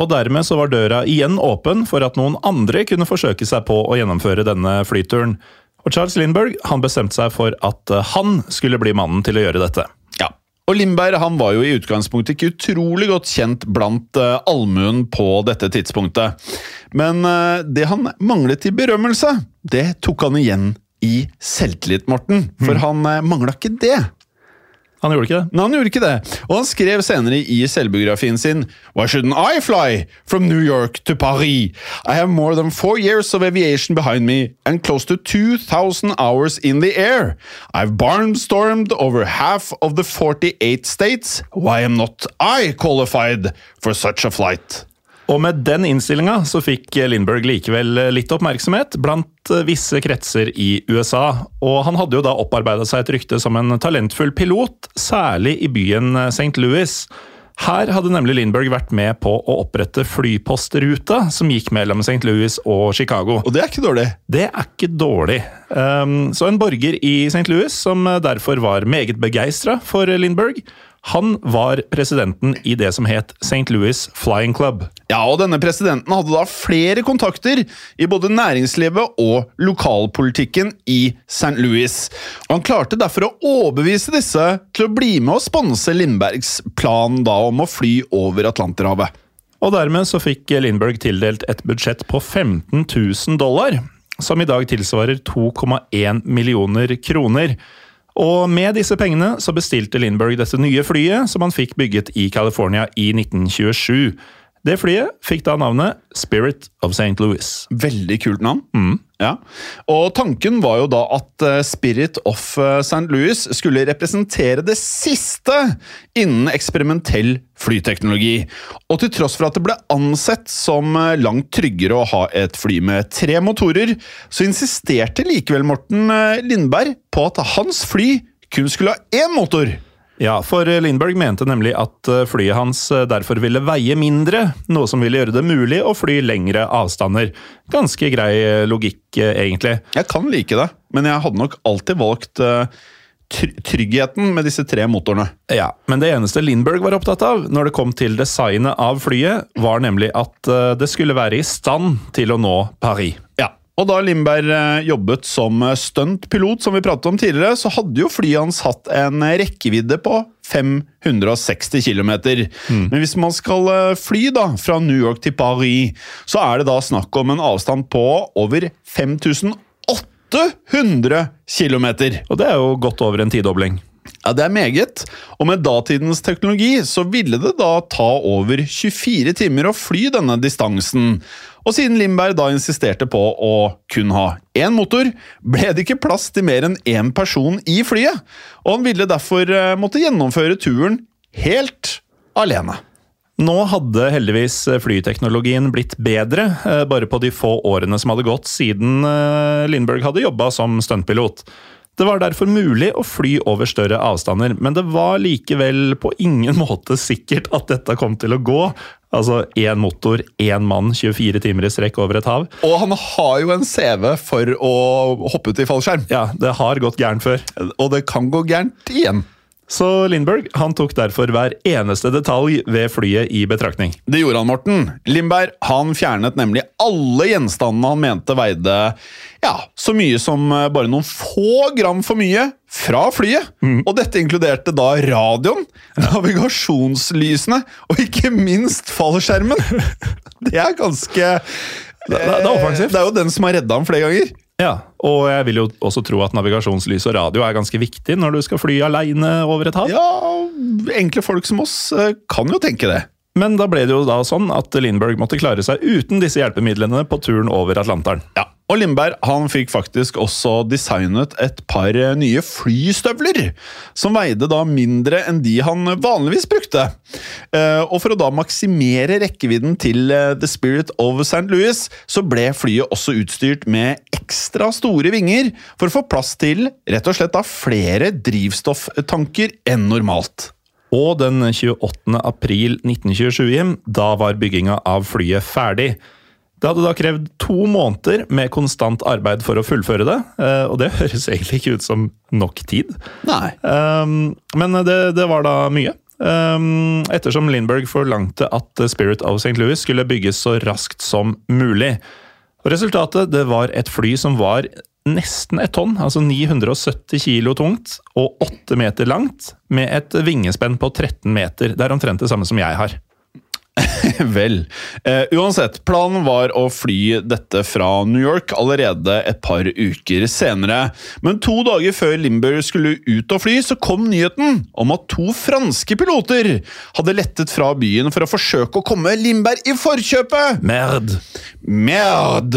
Og dermed så var døra igjen åpen for at noen andre kunne forsøke seg på å gjennomføre denne flyturen. Og Charles Lindberg han bestemte seg for at eh, han skulle bli mannen til å gjøre dette. Ja, og Lindberg han var jo i utgangspunktet ikke utrolig godt kjent blant uh, allmuen på dette tidspunktet. Men uh, det han manglet i berømmelse, det tok han igjen i selvtillit, Morten. For han uh, mangla ikke det. Han gjorde ikke det? Nei, han gjorde ikke det. Og han skrev senere i selvbiografien sin Why shouldn't I fly from New York to Paris? I have more than four years of aviation behind me and close to 2000 hours in the air. I've barnstormed over half of the 48 states. Why am not I qualified for such a flight? Og med den innstillinga så fikk Lindberg likevel litt oppmerksomhet blant visse kretser i USA. Og han hadde jo da opparbeida seg et rykte som en talentfull pilot, særlig i byen St. Louis. Her hadde nemlig Lindberg vært med på å opprette flypostruta som gikk mellom St. Louis og Chicago. Og det er ikke dårlig. Det er ikke dårlig. Um, så en borger i St. Louis, som derfor var meget begeistra for Lindbergh, han var presidenten i det som het St. Louis Flying Club. Ja, og denne presidenten hadde da flere kontakter i både næringslivet og lokalpolitikken i St. Louis. Og han klarte derfor å overbevise disse til å bli med og sponse Lindbergs plan da om å fly over Atlanterhavet. Og dermed så fikk Lindberg tildelt et budsjett på 15 000 dollar, som i dag tilsvarer 2,1 millioner kroner. Og med disse pengene så bestilte Lindberg dette nye flyet, som han fikk bygget i California i 1927. Det flyet fikk da navnet Spirit of St. Louis. Veldig kult navn. Mm. Ja. Og tanken var jo da at eh, Spirit of eh, St. Louis skulle representere det siste innen eksperimentell flyteknologi. Og til tross for at det ble ansett som eh, langt tryggere å ha et fly med tre motorer, så insisterte likevel Morten Lindberg på at hans fly kun skulle ha én motor. Ja, for Lindberg mente nemlig at flyet hans derfor ville veie mindre, noe som ville gjøre det mulig å fly lengre avstander. Ganske grei logikk, egentlig. Jeg kan like det, men jeg hadde nok alltid valgt tryggheten med disse tre motorene. Ja, Men det eneste Lindberg var opptatt av når det kom til designet av flyet, var nemlig at det skulle være i stand til å nå Paris. Ja, og da Lindberg jobbet som stuntpilot, som vi pratet om tidligere, så hadde jo flyet hans hatt en rekkevidde på 560 km. Mm. Men hvis man skal fly da, fra New York til Paris, så er det da snakk om en avstand på over 5800 km! Og det er jo godt over en tidobling. Ja, det er meget. Og med datidens teknologi så ville det da ta over 24 timer å fly denne distansen. Og siden Lindberg da insisterte på å kun ha én motor, ble det ikke plass til mer enn én person i flyet, og han ville derfor måtte gjennomføre turen helt alene. Nå hadde heldigvis flyteknologien blitt bedre, bare på de få årene som hadde gått siden Lindberg hadde jobba som stuntpilot. Det var derfor mulig å fly over større avstander, men det var likevel på ingen [laughs] måte sikkert at dette kom til å gå. Altså én motor, én mann, 24 timer i strekk over et hav. Og han har jo en CV for å hoppe ut i fallskjerm. Ja, det har gått gærent før. Og det kan gå gærent igjen. Så Lindberg han tok derfor hver eneste detalj ved flyet i betraktning. Det gjorde han, Morten. Lindberg han fjernet nemlig alle gjenstandene han mente veide ja, så mye som eh, bare noen få gram for mye fra flyet. Og dette inkluderte da radioen, navigasjonslysene og ikke minst fallskjermen. [laughs] Det er ganske Det, det, det er offensivt. Det er jo den som har redda ham flere ganger. Ja, og jeg vil jo også tro at navigasjonslys og radio er ganske viktig når du skal fly aleine over et hav. Ja, enkle folk som oss eh, kan jo tenke det. Men da ble det jo da sånn at Lindberg måtte klare seg uten disse hjelpemidlene på turen over Atlanteren. Ja, og Lindberg han fikk faktisk også designet et par eh, nye flystøvler, som veide da mindre enn de han vanligvis brukte. Eh, Og for å da maksimere rekkevidden til eh, The Spirit of St. Louis, så ble flyet også utstyrt med ekstra store vinger for å få plass til rett og slett da flere drivstofftanker enn normalt. Og den 28. april 1927, Jim, da var bygginga av flyet ferdig. Det hadde da krevd to måneder med konstant arbeid for å fullføre det, eh, og det [laughs] høres egentlig ikke ut som nok tid. Nei. Um, men det, det var da mye. Um, ettersom Lindberg forlangte at Spirit of St. Louis skulle bygges så raskt som mulig. Resultatet det var et fly som var nesten et tonn, altså 970 kilo tungt og 8 meter langt, med et vingespenn på 13 meter. Det er omtrent det samme som jeg har. [laughs] Vel. Eh, uansett, planen var å fly dette fra New York allerede et par uker senere. Men to dager før Limber skulle ut og fly, så kom nyheten om at to franske piloter hadde lettet fra byen for å forsøke å komme Limberg i forkjøpet! Merd! Merd!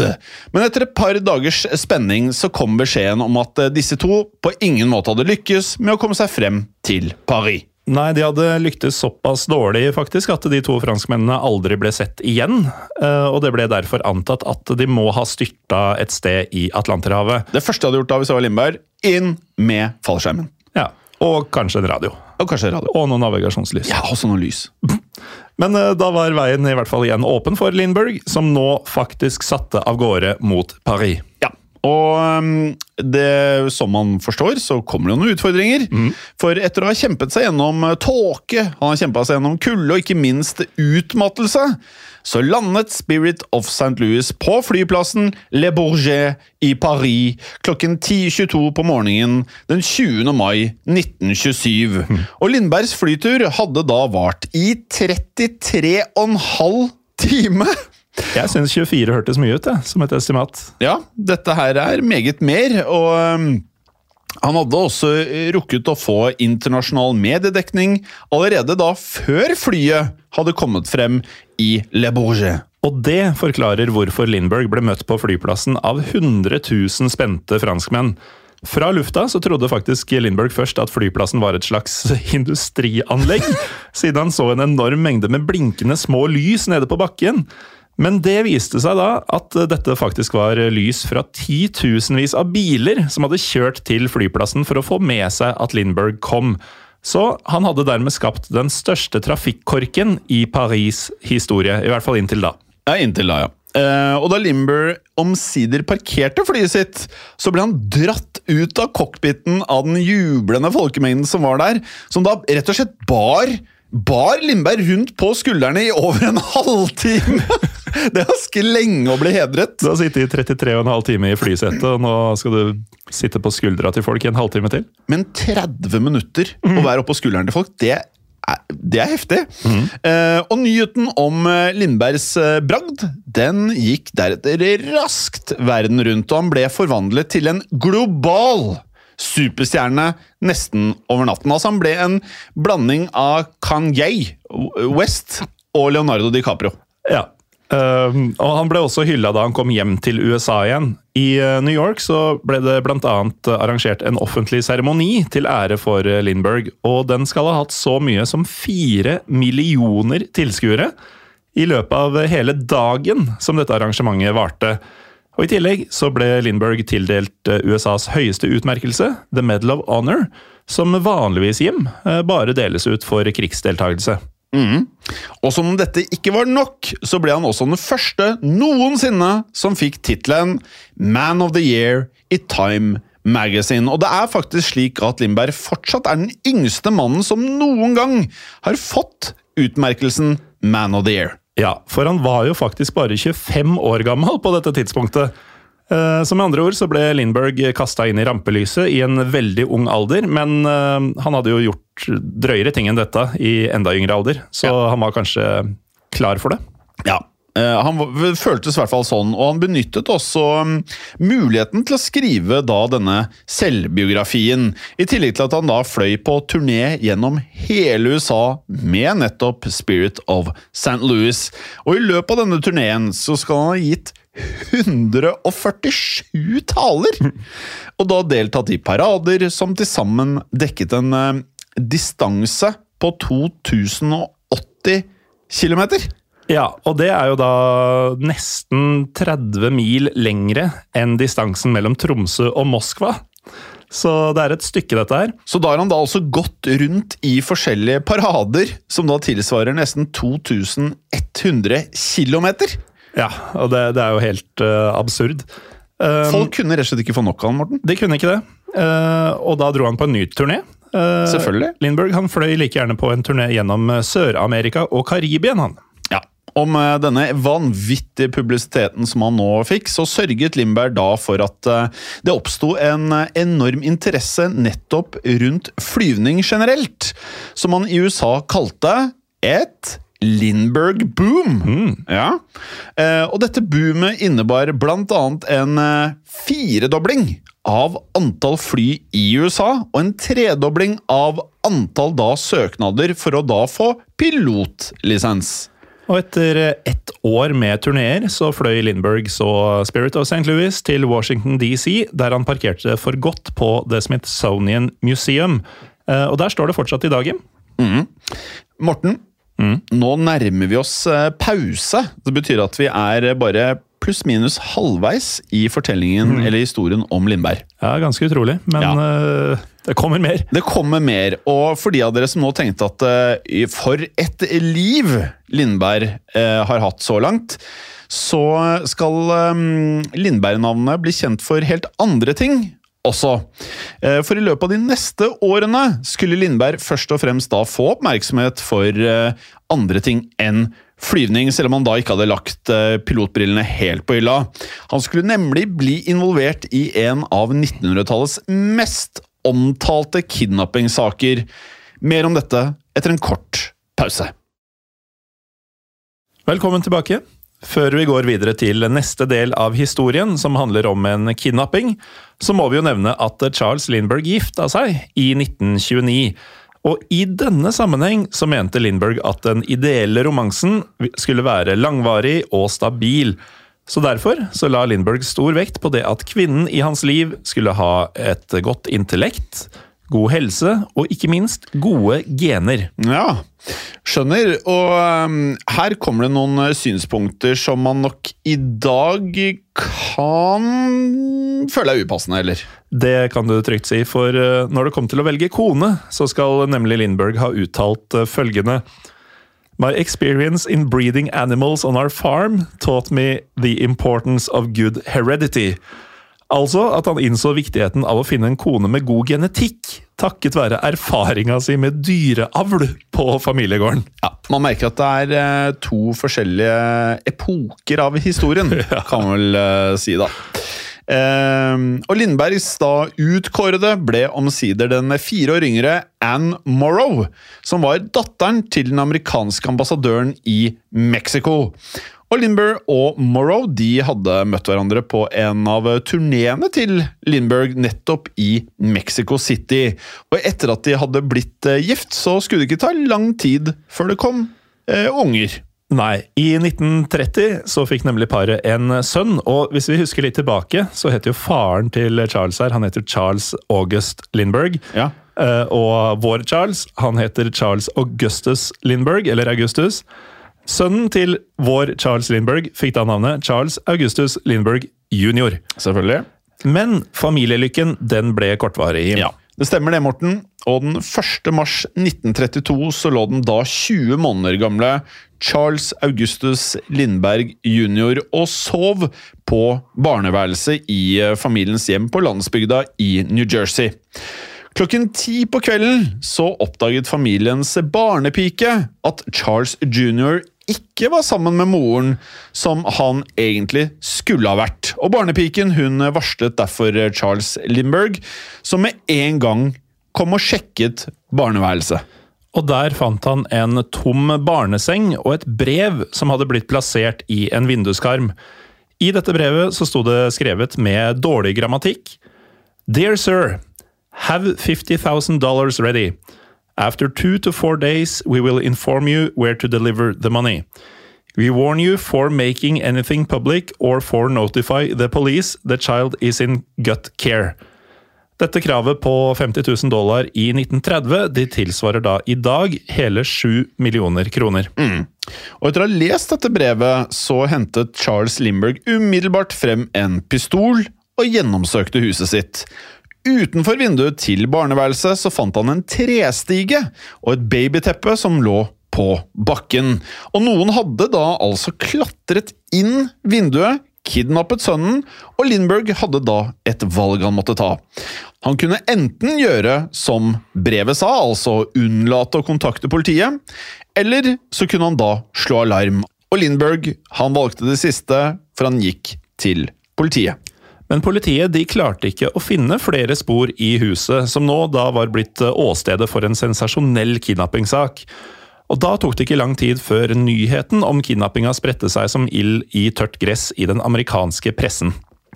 Men etter et par dagers spenning så kom beskjeden om at eh, disse to på ingen måte hadde lykkes med å komme seg frem til Paris. Nei, de hadde lyktes såpass dårlig faktisk at de to franskmennene aldri ble sett igjen. eh, Og det ble derfor antatt at de må ha styrta et sted i Atlanterhavet. Det første jeg hadde gjort da hvis jeg var Lindberg, inn med fallskjermen. Ja, Og kanskje en radio. Og kanskje radio. Og noen navigasjonslys. Ja, også noen lys. [laughs] Men eh, da var veien i hvert fall igjen åpen for Lindberg, som nå faktisk satte av gårde mot Paris. Ja. Og um, det, som man forstår, så kommer det jo noen utfordringer. For etter å ha kjempet seg gjennom uh, tåke, han har kjempet seg gjennom kulde og ikke minst utmattelse, så landet Spirit of St. Louis på flyplassen Le Bourget i Paris klokken 10.22 på morgenen den 20. mai 1927. Og Lindbergs flytur hadde da vart i 33,5 time! Jeg syns 24 hørtes mye ut, jeg, som et estimat. Ja, dette her er meget mer, og um, han hadde også rukket å få internasjonal mediedekning allerede da før flyet hadde kommet frem i Le Bourget. Og det forklarer hvorfor Lindberg ble møtt på flyplassen av 100 000 spente franskmenn. Fra lufta så trodde faktisk Lindberg først at flyplassen var et slags [laughs] industrianlegg, siden han så en enorm mengde med blinkende små lys nede på bakken. Men det viste seg da at dette faktisk var lys fra titusenvis av biler som hadde kjørt til flyplassen for å få med seg at Lindberg kom. Så han hadde dermed skapt den største trafikkorken i Paris' historie, i hvert fall inntil da. Ja, inntil da, ja. Eh, og da Limber omsider parkerte flyet sitt, så ble han dratt ut av cockpiten av den jublende folkemengden som var der, som da rett og slett bar Bar Lindberg rundt på skuldrene i over en [laughs] halvtime! Det er ganske lenge å bli hedret. Du har sittet i 33,5 timer i flysetet, og nå skal du sitte på skuldra til folk i en halvtime til? Men 30 minutter å være oppå skulderen til folk, det er, det er heftig. Eh, og nyheten om eh, Lindbergs eh, bragd den gikk deretter raskt verden rundt, og han ble forvandlet til en global superstjerne nesten over natten. Altså Han ble en blanding av Kanye West og Leonardo DiCaprio. Ja. Um, og han ble også hylla da han kom hjem til USA igjen. I uh, New York så ble det bl.a. arrangert en offentlig seremoni til ære for uh, Lindberg, og den skal ha hatt så mye som fire millioner tilskuere i løpet av hele dagen som dette arrangementet varte. Og I tillegg så ble Lindberg tildelt uh, USAs høyeste utmerkelse, The Medal of Honor, som vanligvis, Jim, uh, bare deles ut for krigsdeltagelse. Mm. Og som om dette ikke var nok, så ble han også den første noensinne som fikk tittelen Man of the Year i Time Magazine. Og det er faktisk slik at Lindberg fortsatt er den yngste mannen som noen gang har fått utmerkelsen Man of the Year. Ja, for han var jo faktisk bare 25 år gammel på dette tidspunktet. Som Så med andre ord så ble Lindberg kasta inn i rampelyset i en veldig ung alder, men eh, han hadde jo gjort drøyere ting enn dette i enda yngre alder, så han var kanskje klar for det. Ja. Eh, Han føltes i hvert fall sånn, og han benyttet også mm, muligheten til å skrive da denne selvbiografien, i tillegg til at han da fløy på turné gjennom hele USA med nettopp Spirit of St. Louis. Og i løpet av denne turneen så skal han ha gitt 147 taler! [laughs] Og da deltatt i parader som til sammen dekket en eh, distanse på 2080 km. Ja, og det er jo da nesten 30 mil lengre enn distansen mellom Tromsø og Moskva. Så det er et stykke, dette her. Så da har han da altså gått rundt i forskjellige parader, som da tilsvarer nesten 2100 km. Ja, og det, det er jo helt uh, absurd. Um, Folk kunne rett og slett ikke få nok av han, Morten. De kunne ikke det. Uh, og da dro han på en ny turné. Uh, Selvfølgelig. Lindberg han fløy like gjerne på en turné gjennom Sør-Amerika og Karibien. han. Ja. Om eh, denne vanvittige publisiteten som han nå fikk, så sørget Lindberg da for at eh, det oppsto en eh, enorm interesse nettopp rundt flyvning generelt, som han i USA kalte et Lindberg boom. Ja. Eh, og dette boomet innebar annet en firedobling av antall fly i USA, og en tredobling av antall da søknader for å da få pilotlisens. Og etter ett år med turneer så fløy Lindberg så Spirit of St. Louis til Washington DC, der han parkerte for godt på The Smithsonian Museum. Eh, Og der står det fortsatt i dag. Jim. Morten, nå nærmer vi oss eh, pause. Det betyr at vi er bare pluss-minus halvveis i fortellingen eller historien om Lindberg. Ja, ganske utrolig, men Ja. uh, det kommer mer. Det kommer mer, og for de av dere som nå tenkte at uh, for et liv Lindberg uh, har hatt så langt, så skal um, Lindberg-navnet bli kjent for helt andre ting også. For i løpet av de neste årene skulle Lindberg først og fremst da få oppmerksomhet for andre ting enn flyvning, selv om han da ikke hadde lagt eh, pilotbrillene helt på hylla. Han skulle nemlig bli involvert i en av 1900-tallets mest omtalte kidnappingssaker. Mer om dette etter en kort pause. Velkommen tilbake. Før vi går videre til neste del av historien, som handler om en kidnapping, så må vi jo nevne at Charles Lindberg gifta seg i 1929. Og i denne sammenheng så mente Lindberg at den ideelle romansen skulle være langvarig og stabil. Så derfor så la Lindberg stor vekt på det at kvinnen i hans liv skulle ha et godt intellekt, god helse og ikke minst gode gener. Ja, skjønner. Og um, her kommer det noen eh, synspunkter som man nok i dag kan føle er upassende, eller? Det kan du trygt si, for eh, når det kom til å velge kone, så skal nemlig Lindberg ha uttalt eh, følgende My experience in breeding animals on our farm taught me the importance of good heredity. Altså at han innså viktigheten av å finne en kone med god genetikk, takket være erfaringa si med dyreavl på familiegården. Ja, Man merker at det er eh, to forskjellige epoker av historien, [laughs] kan man vel eh, si, da. Eh, og Lindbergs da utkårede ble omsider den fire år yngre Anne Morrow, som var datteren til den amerikanske ambassadøren i Mexico. Og Lindbergh og Morrow de hadde møtt hverandre på en av turneene til Lindbergh nettopp i Mexico City. Og etter at de hadde blitt eh, gift, så skulle det ikke ta lang tid før det kom eh, unger. Nei, i 1930 så fikk nemlig paret en sønn, og hvis vi husker litt tilbake, så heter jo faren til Charles her, han heter Charles August Lindberg. Ja. Eh, og vår Charles, han heter Charles Augustus Lindberg, eller Augustus. Sønnen til vår Charles Lindberg fikk da navnet Charles Augustus Lindberg jr. Selvfølgelig. Men familielykken, den ble kortvarig. Ja, det stemmer det, Morten. og den 1. mars 1932 så lå den da 20 måneder gamle Charles Augustus Lindberg jr. og sov på barneværelset i eh, familiens hjem på landsbygda i New Jersey. Klokken ti på kvelden så oppdaget familiens barnepike at Charles jr. ikke var sammen med moren, som han egentlig skulle ha vært. Og barnepiken hun varslet derfor Charles Lindberg, som med en gang kom og sjekket barneværelset. Og der fant han en tom barneseng og et brev som hadde blitt plassert i en vinduskarm. I dette brevet så sto det skrevet med dårlig grammatikk. Dear sir, have $50,000 ready. After two to four days, we will inform you where to deliver the money. We warn you for making anything public or for notify the police the child is in gut care. Dette kravet på 50 000 dollar i 1930 de tilsvarer da i dag hele 7 millioner kroner. Mm. Og etter å ha lest dette brevet, så hentet Charles Lindberg umiddelbart frem en pistol og gjennomsøkte huset sitt. Utenfor vinduet til barneværelset så fant han en trestige og et babyteppe som lå på bakken. Og noen hadde da altså klatret inn vinduet, kidnappet sønnen, og Lindberg hadde da et valg han måtte ta. Han kunne enten gjøre som brevet sa, altså unnlate å kontakte politiet, eller så kunne han da slå alarm. Og Lindberg han valgte det siste, for han gikk til politiet. Men politiet de klarte ikke å finne flere spor i huset, som nå da var blitt åstedet for en sensasjonell kidnappingssak. Og da tok det ikke lang tid før nyheten om kidnappinga spredte seg som ild i tørt gress i den amerikanske pressen.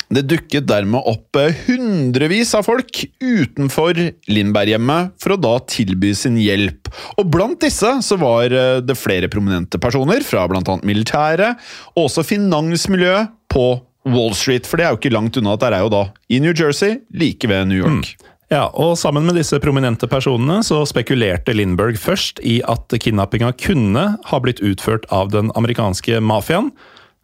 Det dukket dermed opp hundrevis av folk utenfor Lindberghjemmet for å da tilby sin hjelp. Og blant disse så var det flere prominente personer fra bl.a. militæret, og også finansmiljøet på Wall Street, for det er jo ikke langt unna at der er jo da i New Jersey, like ved New York. Mm. Ja, og Sammen med disse prominente personene så spekulerte Lindberg først i at kidnappinga kunne ha blitt utført av den amerikanske mafiaen.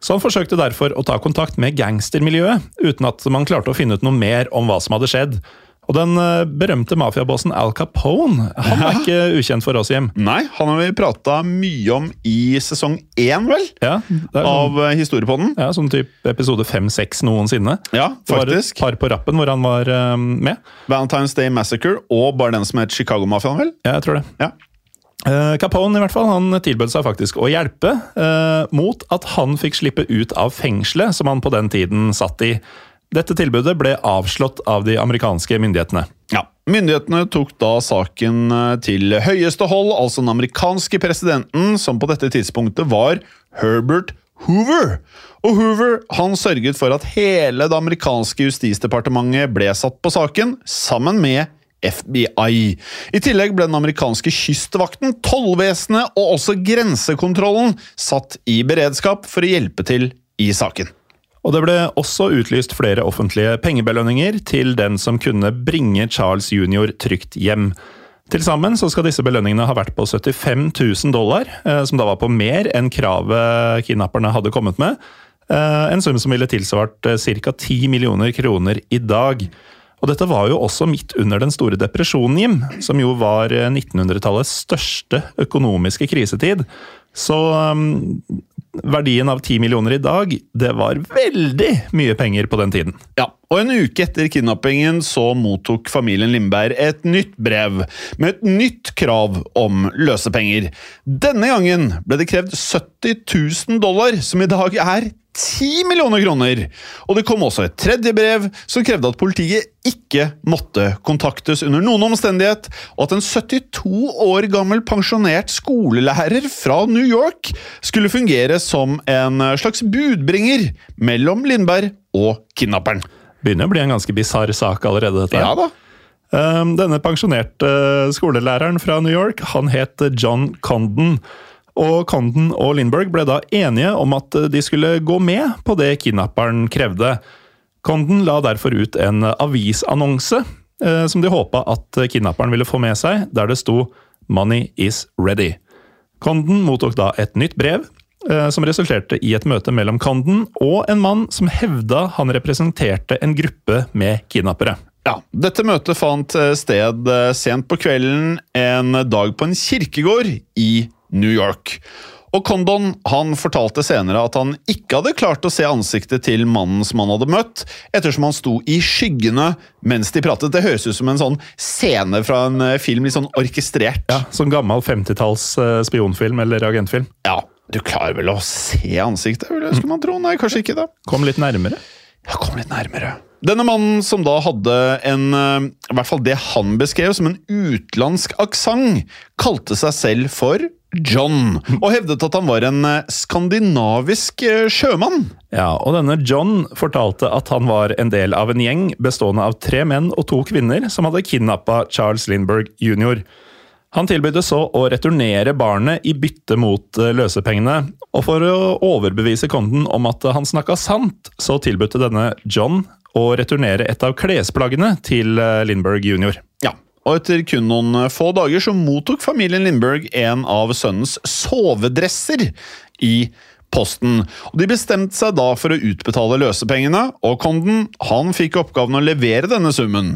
Så han forsøkte derfor å ta kontakt med gangstermiljøet, uten at man klarte å finne ut noe mer om hva som hadde skjedd. Og den berømte mafiabossen Al Capone han er ikke ukjent for oss, Jim. Nei, han har vi prata mye om i sesong én, vel? Ja, av sånn, Historiepodden. Ja, Sånn type episode fem-seks noensinne. Ja, faktisk. Det var et par på rappen hvor han var um, med. Valentine's Day Massacre og bare den som het Chicago-mafiaen, vel? Ja, jeg tror det. Ja. Uh, Capone i hvert fall, han tilbød seg faktisk å hjelpe, uh, mot at han fikk slippe ut av fengselet som han på den tiden satt i. Dette tilbudet ble avslått av de amerikanske myndighetene. Ja, Myndighetene tok da saken til høyeste hold, altså den amerikanske presidenten, som på dette tidspunktet var Herbert Hoover. Og Hoover han sørget for at hele det amerikanske justisdepartementet ble satt på saken, sammen med FBI. I tillegg ble den amerikanske kystvakten, tollvesenet og også grensekontrollen satt i beredskap for å hjelpe til i saken. Og det ble også utlyst flere offentlige pengebelønninger til den som kunne bringe Charles jr. trygt hjem. Til sammen så skal disse belønningene ha vært på 75 000 dollar, som da var på mer enn kravet kidnapperne hadde kommet med. En sum som ville tilsvart ca. 10 millioner kroner i dag. Og dette var jo også midt under den store depresjonen, Jim, som jo var 1900-tallets største økonomiske krisetid. Så um, verdien av 10 millioner i dag, det var veldig mye penger på den tiden. Ja, og en uke etter kidnappingen så mottok familien Lindberg et nytt brev med et nytt krav om løsepenger. Denne gangen ble det krevd 70 000 dollar, som i dag er 10 millioner kroner! Og det kom også et tredje brev som krevde at politiet ikke måtte kontaktes under noen omstendighet, og at en 72 år gammel pensjonert skolelærer fra New York skulle fungere som en slags budbringer mellom Lindberg og kidnapperen. Begynner å bli en ganske bisarr sak allerede, dette. Ja da. Denne pensjonerte skolelæreren fra New York, han het John Condon. Og Condon og Lindberg ble da enige om at de skulle gå med på det kidnapperen krevde. Condon la derfor ut en avisannonse eh, som de håpa at kidnapperen ville få med seg, der det sto 'Money is ready'. Condon mottok da et nytt brev, eh, som resulterte i et møte mellom Condon og en mann som hevda han representerte en gruppe med kidnappere. Ja, Dette møtet fant eh, sted eh, sent på kvelden en dag på en kirkegård i New York. Og Condon han fortalte senere at han ikke hadde klart å se ansiktet til mannen som han hadde møtt, ettersom han sto i skyggene mens de pratet. Det høres ut som en sånn scene fra en eh, film, litt sånn orkestrert. Ja, Sånn gammel 50-talls eh, spionfilm eller agentfilm. Ja, Du klarer vel å se ansiktet, skulle man tro? Nei, kanskje ikke det. Kom litt nærmere. Ja, kom litt nærmere. Denne mannen som da hadde en, eh, i hvert fall det han beskrev som en utenlandsk aksent, kalte seg selv for John, og hevdet at han var en eh, skandinavisk eh, sjømann. Ja, og denne John fortalte at han var en del av en gjeng bestående av tre menn og to kvinner som hadde kidnappa Charles Lindberg jr. Han tilbød så å returnere barnet i bytte mot eh, løsepengene, og for å overbevise konden om at han snakka sant, så tilbød denne John å returnere et av klesplaggene til Lindberg jr. Ja, og etter kun noen få dager så mottok familien Lindberg en av sønnens sovedresser i posten. Og De bestemte seg da for å utbetale løsepengene, og Condon han fikk oppgaven å levere denne summen.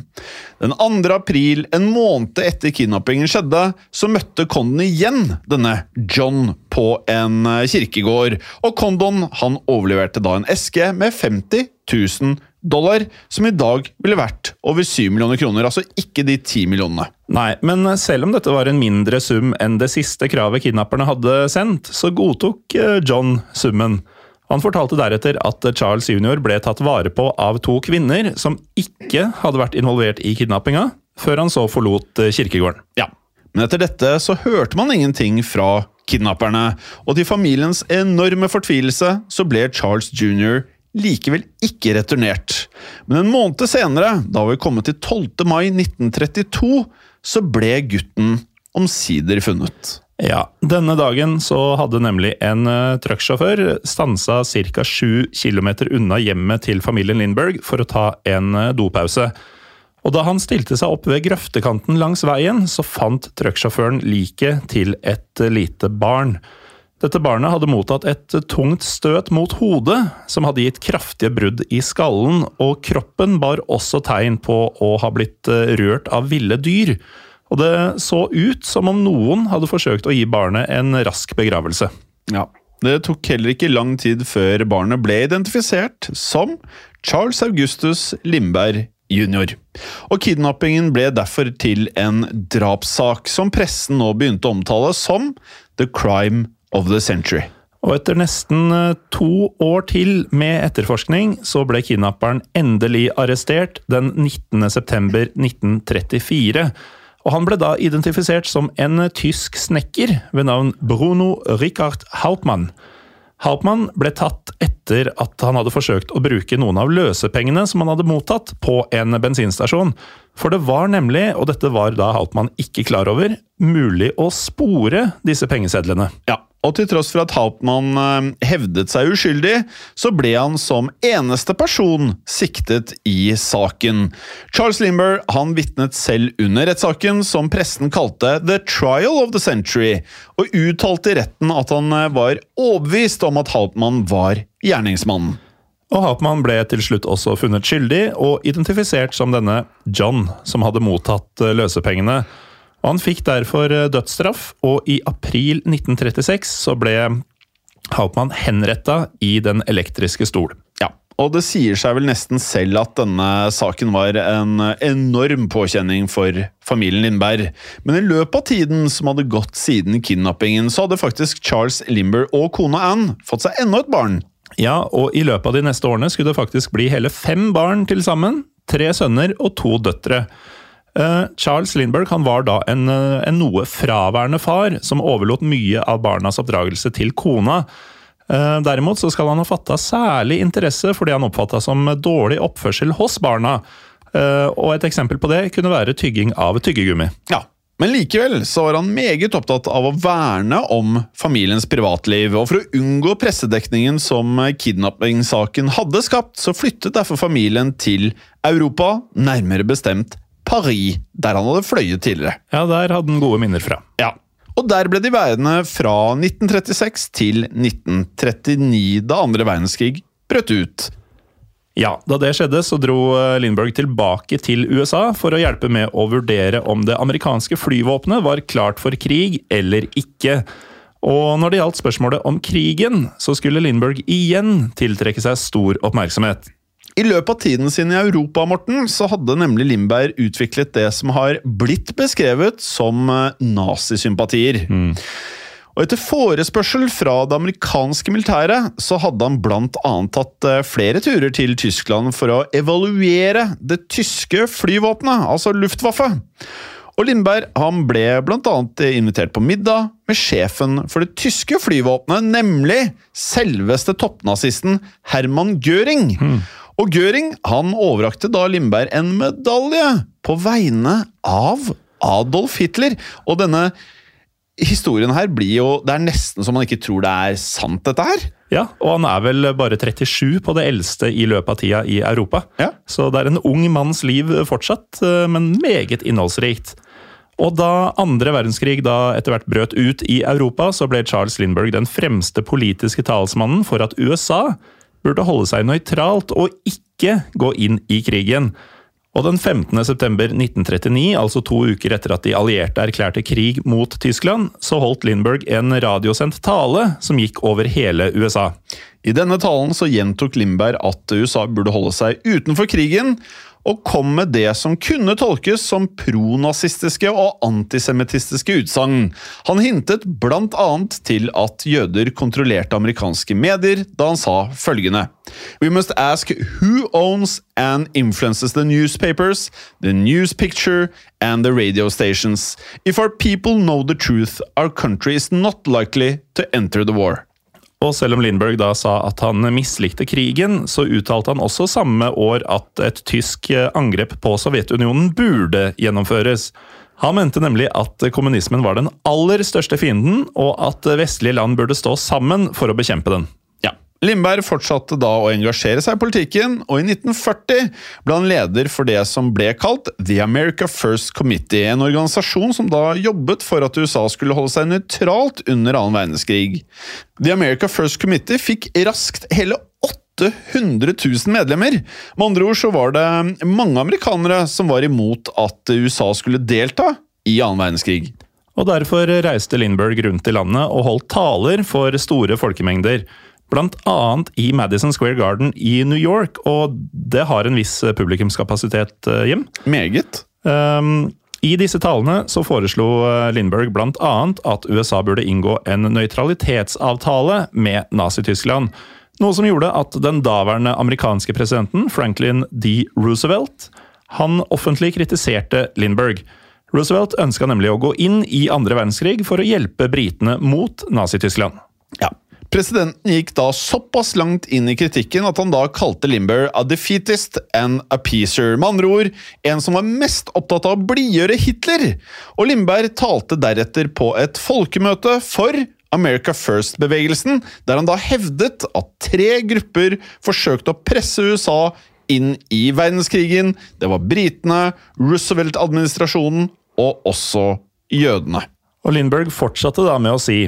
Den 2. april, en måned etter kidnappingen skjedde, så møtte Condon igjen denne John på en eh, kirkegård, og Condon han overleverte da en eske med 50 000 dollar, som i dag ville vært over 7 millioner kroner, altså ikke de 10 millionene. Nei, men selv om dette var en mindre sum enn det siste kravet kidnapperne hadde sendt, så godtok eh, John summen. Han fortalte deretter at Charles jr. ble tatt vare på av to kvinner som ikke hadde vært involvert i kidnappinga, før han så forlot eh, kirkegården. Ja, men etter dette så hørte man ingenting fra kidnapperne, og til familiens enorme fortvilelse så ble Charles jr likevel ikke returnert. Men en måned senere, da vi kommet til 12. mai 1932, så ble gutten omsider funnet. Ja, Denne dagen så hadde nemlig en uh, trucksjåfør stansa ca. 7 km unna hjemmet til familien Lindberg for å ta en uh, dopause. Og Da han stilte seg opp ved grøftekanten langs veien, så fant trucksjåføren liket til et uh, lite barn. Dette barnet hadde mottatt et tungt støt mot hodet, som hadde gitt kraftige brudd i skallen, og kroppen bar også tegn på å ha blitt eh, rørt av ville dyr. Og det så ut som om noen hadde forsøkt å gi barnet en rask begravelse. Ja, Det tok heller ikke lang tid før barnet ble identifisert som Charles Augustus Lindberg jr. Og kidnappingen ble derfor til en drapssak, som pressen nå begynte å omtale som The Crime of the Century. Og etter nesten eh, to år til med etterforskning, så ble kidnapperen endelig arrestert den 19. september 1934. Og han ble da identifisert som en tysk snekker ved navn Bruno Richard Hauptmann. Hauptmann ble tatt etter at han hadde forsøkt å bruke noen av løsepengene som han hadde mottatt, på en bensinstasjon. For det var nemlig, og dette var da Hauptmann ikke klar over, mulig å spore disse pengesedlene. Ja, og til tross for at Hauptmann eh, hevdet seg uskyldig, så ble han som eneste person siktet i saken. Charles Limber han vitnet selv under rettssaken, som pressen kalte «the trial of the century», og uttalte i retten at han eh, var overbevist om at Hauptmann var gjerningsmannen. Og Hauptmann ble til slutt også funnet skyldig, og identifisert som denne John, som hadde mottatt eh, løsepengene. Og Han fikk derfor eh, dødsstraff, og i april 1936 så ble Hauptmann henretta i Den elektriske stol. Ja, og det sier seg vel nesten selv at denne saken var en enorm påkjenning for familien Lindberg. Men i løpet av tiden som hadde gått siden kidnappingen, så hadde faktisk Charles Limber og kona Anne fått seg enda et barn. Ja, og i løpet av de neste årene skulle det faktisk bli hele fem barn til sammen. Tre sønner og to døtre. Eh, Charles Lindberg han var da en, eh, en, noe fraværende far, som overlot mye av barnas oppdragelse til kona. Eh, derimot så skal han ha fatta særlig interesse for det han oppfatta som dårlig oppførsel hos barna. Og et eksempel på det kunne være tygging av tyggegummi. Ja, men likevel så var han meget opptatt av å verne om familiens privatliv, og for å unngå pressedekningen som kidnappingssaken hadde skapt, så flyttet derfor familien til Europa, nærmere bestemt Paris, der han hadde fløyet tidligere. Ja, der hadde han gode minner fra. Ja, og der ble de værende fra 1936 til 1939, da andre verdenskrig brøt ut. Ja, Da det skjedde, så dro Lindberg tilbake til USA for å hjelpe med å vurdere om det amerikanske flyvåpenet var klart for krig eller ikke. Og når det gjaldt spørsmålet om krigen, så skulle Lindberg igjen tiltrekke seg stor oppmerksomhet. I løpet av tiden sin i Europa Morten, så hadde nemlig Lindberg utviklet det som har blitt beskrevet som eh, nazisympatier. Mm. Og Etter forespørsel fra det amerikanske militæret så hadde han annet tatt eh, flere turer til Tyskland for å evaluere det tyske flyvåpenet, altså Luftwaffe. Og Lindberg han ble bl.a. invitert på middag med sjefen for det tyske flyvåpenet, nemlig selveste toppnazisten Herman Göring. Mm. Og Göring han overrakte da Lindberg en medalje på vegne av Adolf Hitler. Og denne historien her blir jo Det er nesten så man ikke tror det er sant, dette her. Ja, og han er vel bare 37 på det eldste i løpet av tida i Europa. Ja. Så det er en ung manns liv fortsatt, eh, men meget innholdsrikt. Og da andre verdenskrig da etter hvert brøt ut i Europa, så ble Charles Lindberg den fremste politiske talsmannen for at USA burde holde seg nøytralt og ikke gå inn i krigen. Og den 15. september 1939, altså to uker etter at de allierte erklærte krig mot Tyskland, så holdt Lindberg en radiosendt tale som gikk over hele USA. I denne talen så gjentok Lindberg at USA burde holde seg utenfor krigen, og kom med det som kunne tolkes som pronazistiske og antisemittistiske utsagn. Han hintet blant annet til at jøder kontrollerte amerikanske medier, da han sa følgende We must ask who owns and influences the newspapers, the news picture and the radio stations. If our people know the truth, our country is not likely to enter the war. Og selv om Lindberg da sa at han mislikte krigen, så uttalte han også samme år at et tysk angrep på Sovjetunionen burde gjennomføres. Han mente nemlig at kommunismen var den aller største fienden, og at vestlige land burde stå sammen for å bekjempe den. Lindberg fortsatte da å engasjere seg i politikken, og i 1940 ble han leder for det som ble kalt The America First Committee, en organisasjon som da jobbet for at USA skulle holde seg nøytralt under annen verdenskrig. The America First Committee fikk raskt hele 800 000 medlemmer. Med andre ord så var det mange amerikanere som var imot at USA skulle delta i annen verdenskrig. Og Derfor reiste Lindberg rundt i landet og holdt taler for store folkemengder. Annet i Madison Square Garden i New York, og det har en viss eh, publikumskapasitet, eh, Jim. Meget. Um, I disse talene så foreslo eh, Lindberg bl.a. at USA burde inngå en nøytralitetsavtale med Nazi-Tyskland. Noe som gjorde at den daværende amerikanske presidenten, Franklin D. Roosevelt, han offentlig kritiserte Lindberg. Roosevelt ønska nemlig å gå inn i andre verdenskrig for å hjelpe britene mot Nazi-Tyskland. Ja, Presidenten gikk da såpass langt inn i kritikken at han da kalte Limber a defeatist and a peacer. Med andre ord, en som var mest opptatt av å blidgjøre Hitler. Og Lindberg talte deretter på et folkemøte for America First-bevegelsen, der han da hevdet at tre grupper forsøkte å presse USA inn i verdenskrigen. Det var britene, Roosevelt-administrasjonen og også jødene. Og Lindberg fortsatte da med å si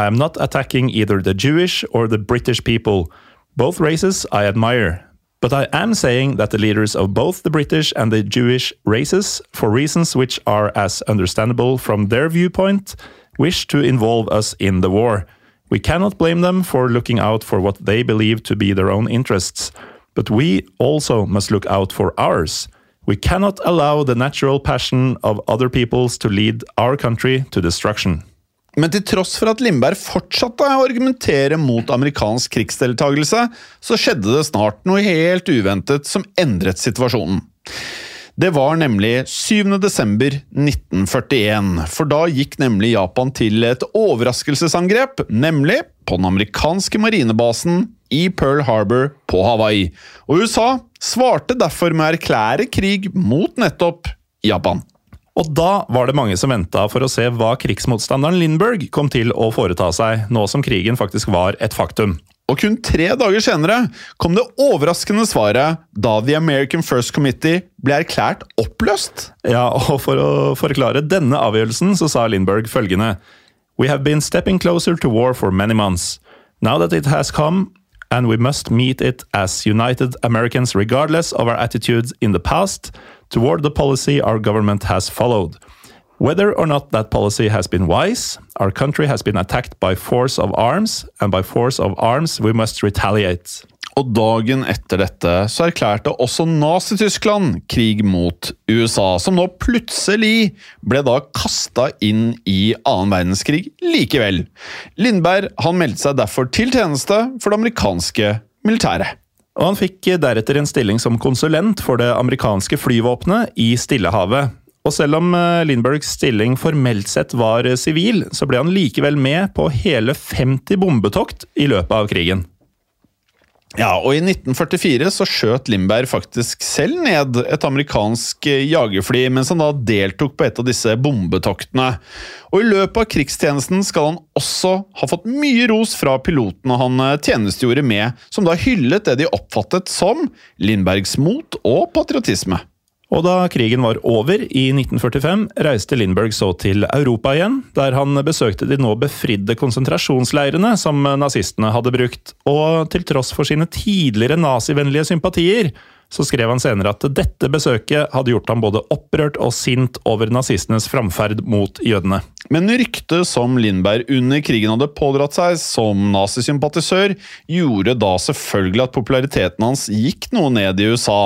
I am not attacking either the Jewish or the British people. Both races I admire. But I am saying that the leaders of both the British and the Jewish races, for reasons which are as understandable from their viewpoint, wish to involve us in the war. We cannot blame them for looking out for what they believe to be their own interests, but we also must look out for ours. We cannot allow the natural passion of other peoples to lead our country to destruction. Men til tross for at Lindberg fortsatte å argumentere mot amerikansk krigsdeltagelse, så skjedde det snart noe helt uventet som endret situasjonen. Det var nemlig 7. desember 1941, for da gikk nemlig Japan til et overraskelsesangrep, nemlig på den amerikanske marinebasen i Pearl Harbor på Hawaii. Og USA svarte derfor med å erklære krig mot nettopp Japan. Og da var det mange som venta for å se hva krigsmotstanderen Lindberg kom til å foreta seg, nå som krigen faktisk var et faktum. Og kun tre dager senere kom det overraskende svaret da The American First Committee ble erklært oppløst. Ja, og For å forklare denne avgjørelsen så sa Lindberg følgende We have been stepping closer to war for many months. Now that it has come, and we must meet it as united Americans regardless of our attitudes in the past toward the policy our government has followed. Whether or not that policy has been wise, our country has been attacked by force of arms, and by force of arms we must retaliate. Og dagen etter dette så erklærte også Nazi-Tyskland krig mot USA, som nå plutselig ble da kasta inn i annen verdenskrig likevel. Lindberg han meldte seg derfor til tjeneste for det amerikanske militæret. Og han fikk deretter en stilling som konsulent for det amerikanske flyvåpenet i Stillehavet. Og selv om eh, Lindbergs stilling formelt sett var sivil, så ble han likevel med på hele 50 bombetokt i løpet av krigen. Ja, og I 1944 så skjøt Lindberg faktisk selv ned et amerikansk jagerfly mens han da deltok på et av disse bombetoktene. Og I løpet av krigstjenesten skal han også ha fått mye ros fra pilotene han eh, tjenestegjorde med, som da hyllet det de oppfattet som Lindbergs mot og patriotisme. Og da krigen var over i 1945, reiste Lindberg så til Europa igjen, der han besøkte de nå befridde konsentrasjonsleirene som nazistene hadde brukt, og til tross for sine tidligere nazivennlige sympatier, så skrev han senere at dette besøket hadde gjort ham både opprørt og sint over nazistenes framferd mot jødene. Men ryktet som Lindberg under krigen hadde pådratt seg som nazisympatisør, gjorde da selvfølgelig at populariteten hans gikk noe ned i USA.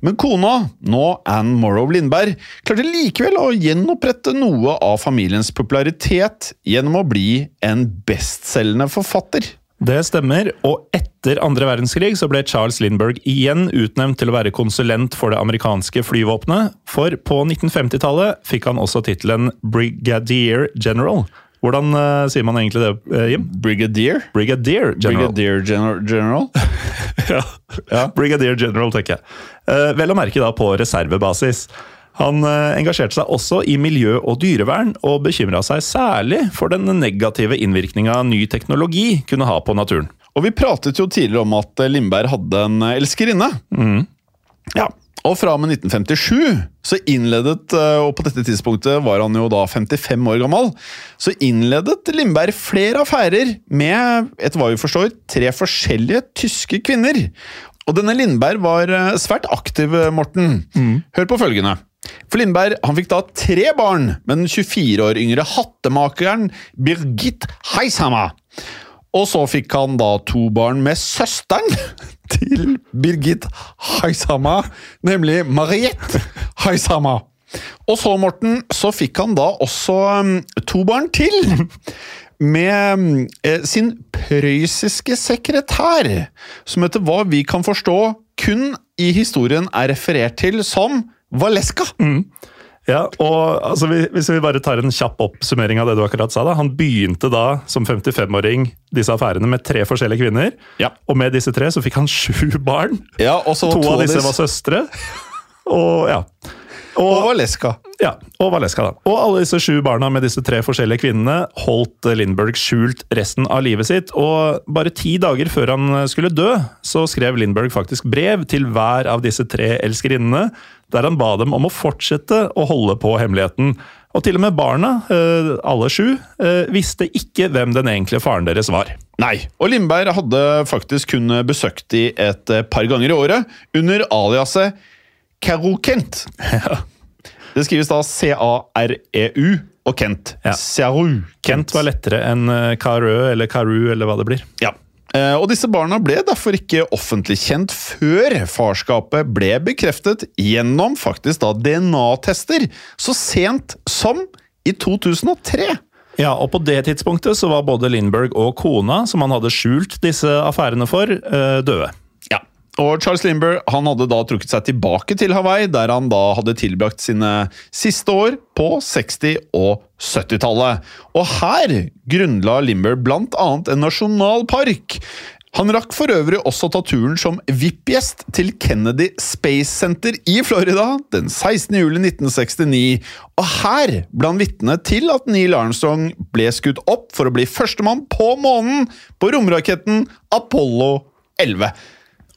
Men kona, nå Anne Morrow Lindberg, klarte likevel å gjenopprette noe av familiens popularitet gjennom å bli en bestselgende forfatter. Det stemmer, og etter andre verdenskrig så ble Charles Lindberg igjen utnevnt til å være konsulent for det amerikanske flyvåpenet, for på 1950-tallet fikk han også tittelen Brigadier General. Hvordan uh, sier man egentlig det, uh, Jim? Brigadier? Brigadier General. Brigadier Gen General? [laughs] ja. ja. Brigadier General, tenker jeg. Uh, vel å merke da på reservebasis. Han eh, engasjerte seg også i miljø og dyrevern, og bekymra seg særlig for den negative innvirkninga ny teknologi kunne ha på naturen. Og vi pratet jo tidligere om at Lindberg hadde en elskerinne. Mm. Ja, og fra og med 1957 så innledet, eh, og på dette tidspunktet var han jo da 55 år gammel, så innledet Lindberg flere affærer med, etter hva vi forstår, tre forskjellige tyske kvinner. Og denne Lindberg var eh, svært aktiv, Morten. Mm. Hør på følgende. For Lindberg han fikk da tre barn med den 24 år yngre hattemakeren Birgit Heishammer. Og så fikk han da to barn med søsteren [laughs] til Birgit Heishammer, nemlig Mariette Heishammer. Og så, Morten, så fikk han da også um, to barn til. Med eh, sin prøyssiske sekretær, som etter hva vi kan forstå kun i historien er referert til som Valeska! Mm. Ja, og altså, Hvis vi bare tar en kjapp oppsummering av det du akkurat sa. da, Han begynte da som 55-åring disse affærene med tre forskjellige kvinner. Ja. Og med disse tre så fikk han sju barn. Ja, og så to, av disse var søstre. Og ja. Og, og Valeska. Ja, og Valeska da. Og alle disse sju barna med disse tre forskjellige kvinnene holdt Lindberg skjult resten av livet sitt. Og bare ti dager før han skulle dø, så skrev Lindberg faktisk brev til hver av disse tre elskerinnene, der han ba dem om å fortsette å holde på hemmeligheten. Og til og med barna, eh, alle sju, eh, visste ikke hvem den egentlige faren deres var. Nei, og Lindberg hadde faktisk kun besøkt de et par ganger i året, under aliaset Carol Kent. Ja. Det skrives da C-A-R-E-U og Kent. Ja. Caru. Kent var lettere enn Karø eller Karu eller hva det blir. Ja. Eh, og disse barna ble derfor ikke offentlig kjent før farskapet ble bekreftet gjennom faktisk da DNA-tester, så sent som i 2003. Ja, og på det tidspunktet så var både Lindberg og kona, som han hadde skjult disse affærene for, eh, døde. Og Charles Limber han hadde da trukket seg tilbake til Hawaii, der han da hadde tilbrakt sine siste år på 60- og 70-tallet. Og her grunnla Limber annet en nasjonalpark. Han rakk for øvrig også ta turen som VIP-gjest til Kennedy Space Center i Florida den 16. juli 1969. Og her ble han vitne til at Neil Armstrong ble skutt opp for å bli førstemann på månen på romraketten Apollo 11.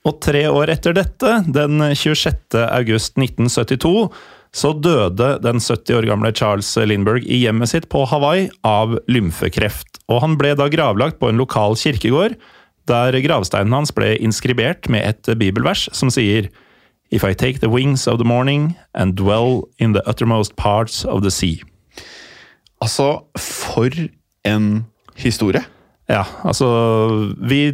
Og tre år etter dette, den 26. august 1972, så døde den 70 år gamle Charles Lindberg i hjemmet sitt på Hawaii av lymfekreft. Og han ble da gravlagt på en lokal kirkegård, der gravsteinen hans ble inskribert med et bibelvers som sier If I take the wings of the morning and dwell in the uttermost parts of the sea. Altså, for en historie! Ja, altså Vi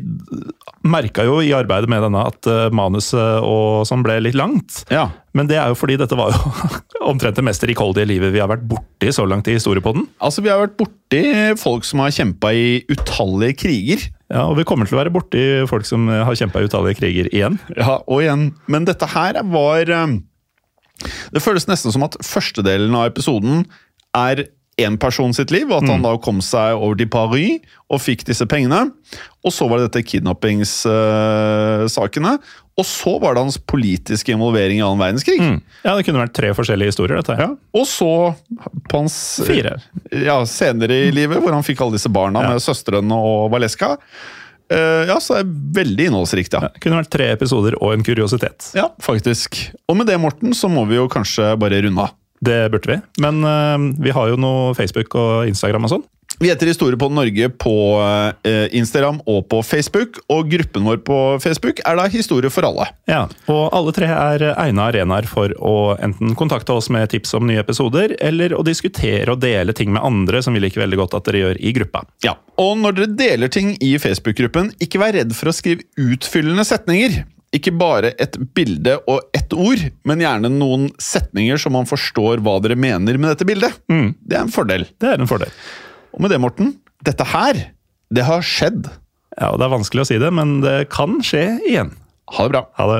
merka jo i arbeidet med denne at uh, manuset og sånn ble litt langt. Ja. Men det er jo fordi dette var jo [laughs] omtrent det mest rikholdige livet vi har vært borti så langt i historiepodden. Altså, Vi har vært borti folk som har kjempa i utallige kriger. Ja, Og vi kommer til å være borti folk som har kjempa i utallige kriger igjen. Ja, og igjen. Men dette her var um, Det føles nesten som at førstedelen av episoden er én person sitt liv, og at han da kom seg over til Paris og fikk disse pengene. Og så var det dette kidnappingssakene. og så var det hans politiske involvering i annen verdenskrig. Mm. Ja, Det kunne vært tre forskjellige historier. dette her. Og så på hans Fire. Ja, senere i livet, hvor han fikk alle disse barna Ja. med søstrene og Valeska. Uh, ja, så er det veldig innholdsrikt, ja. Det kunne vært tre episoder og en kuriositet. Ja, faktisk. Og med det, Morten, så må vi jo kanskje bare runde av. Det burde vi. Men uh, vi har jo noe Facebook og Instagram og sånn. Vi heter Historiepodden Norge på uh, Instagram og på Facebook. Og gruppen vår på Facebook er da Historie for alle. Ja, Og alle tre er egna arenaer for å enten kontakte oss med tips om nye episoder, eller å diskutere og dele ting med andre som vi liker veldig godt at dere gjør i gruppa. Ja, Og når dere deler ting i Facebook-gruppen, ikke vær redd for å skrive utfyllende setninger. Ikke bare et bilde og ett ord, men gjerne noen setninger så man forstår hva dere mener med dette bildet. Det er en fordel. Det er en fordel. Og med det, Morten, dette her, det har skjedd. Ja, og Det er vanskelig å si det, men det kan skje igjen. Ha det bra. Ha det.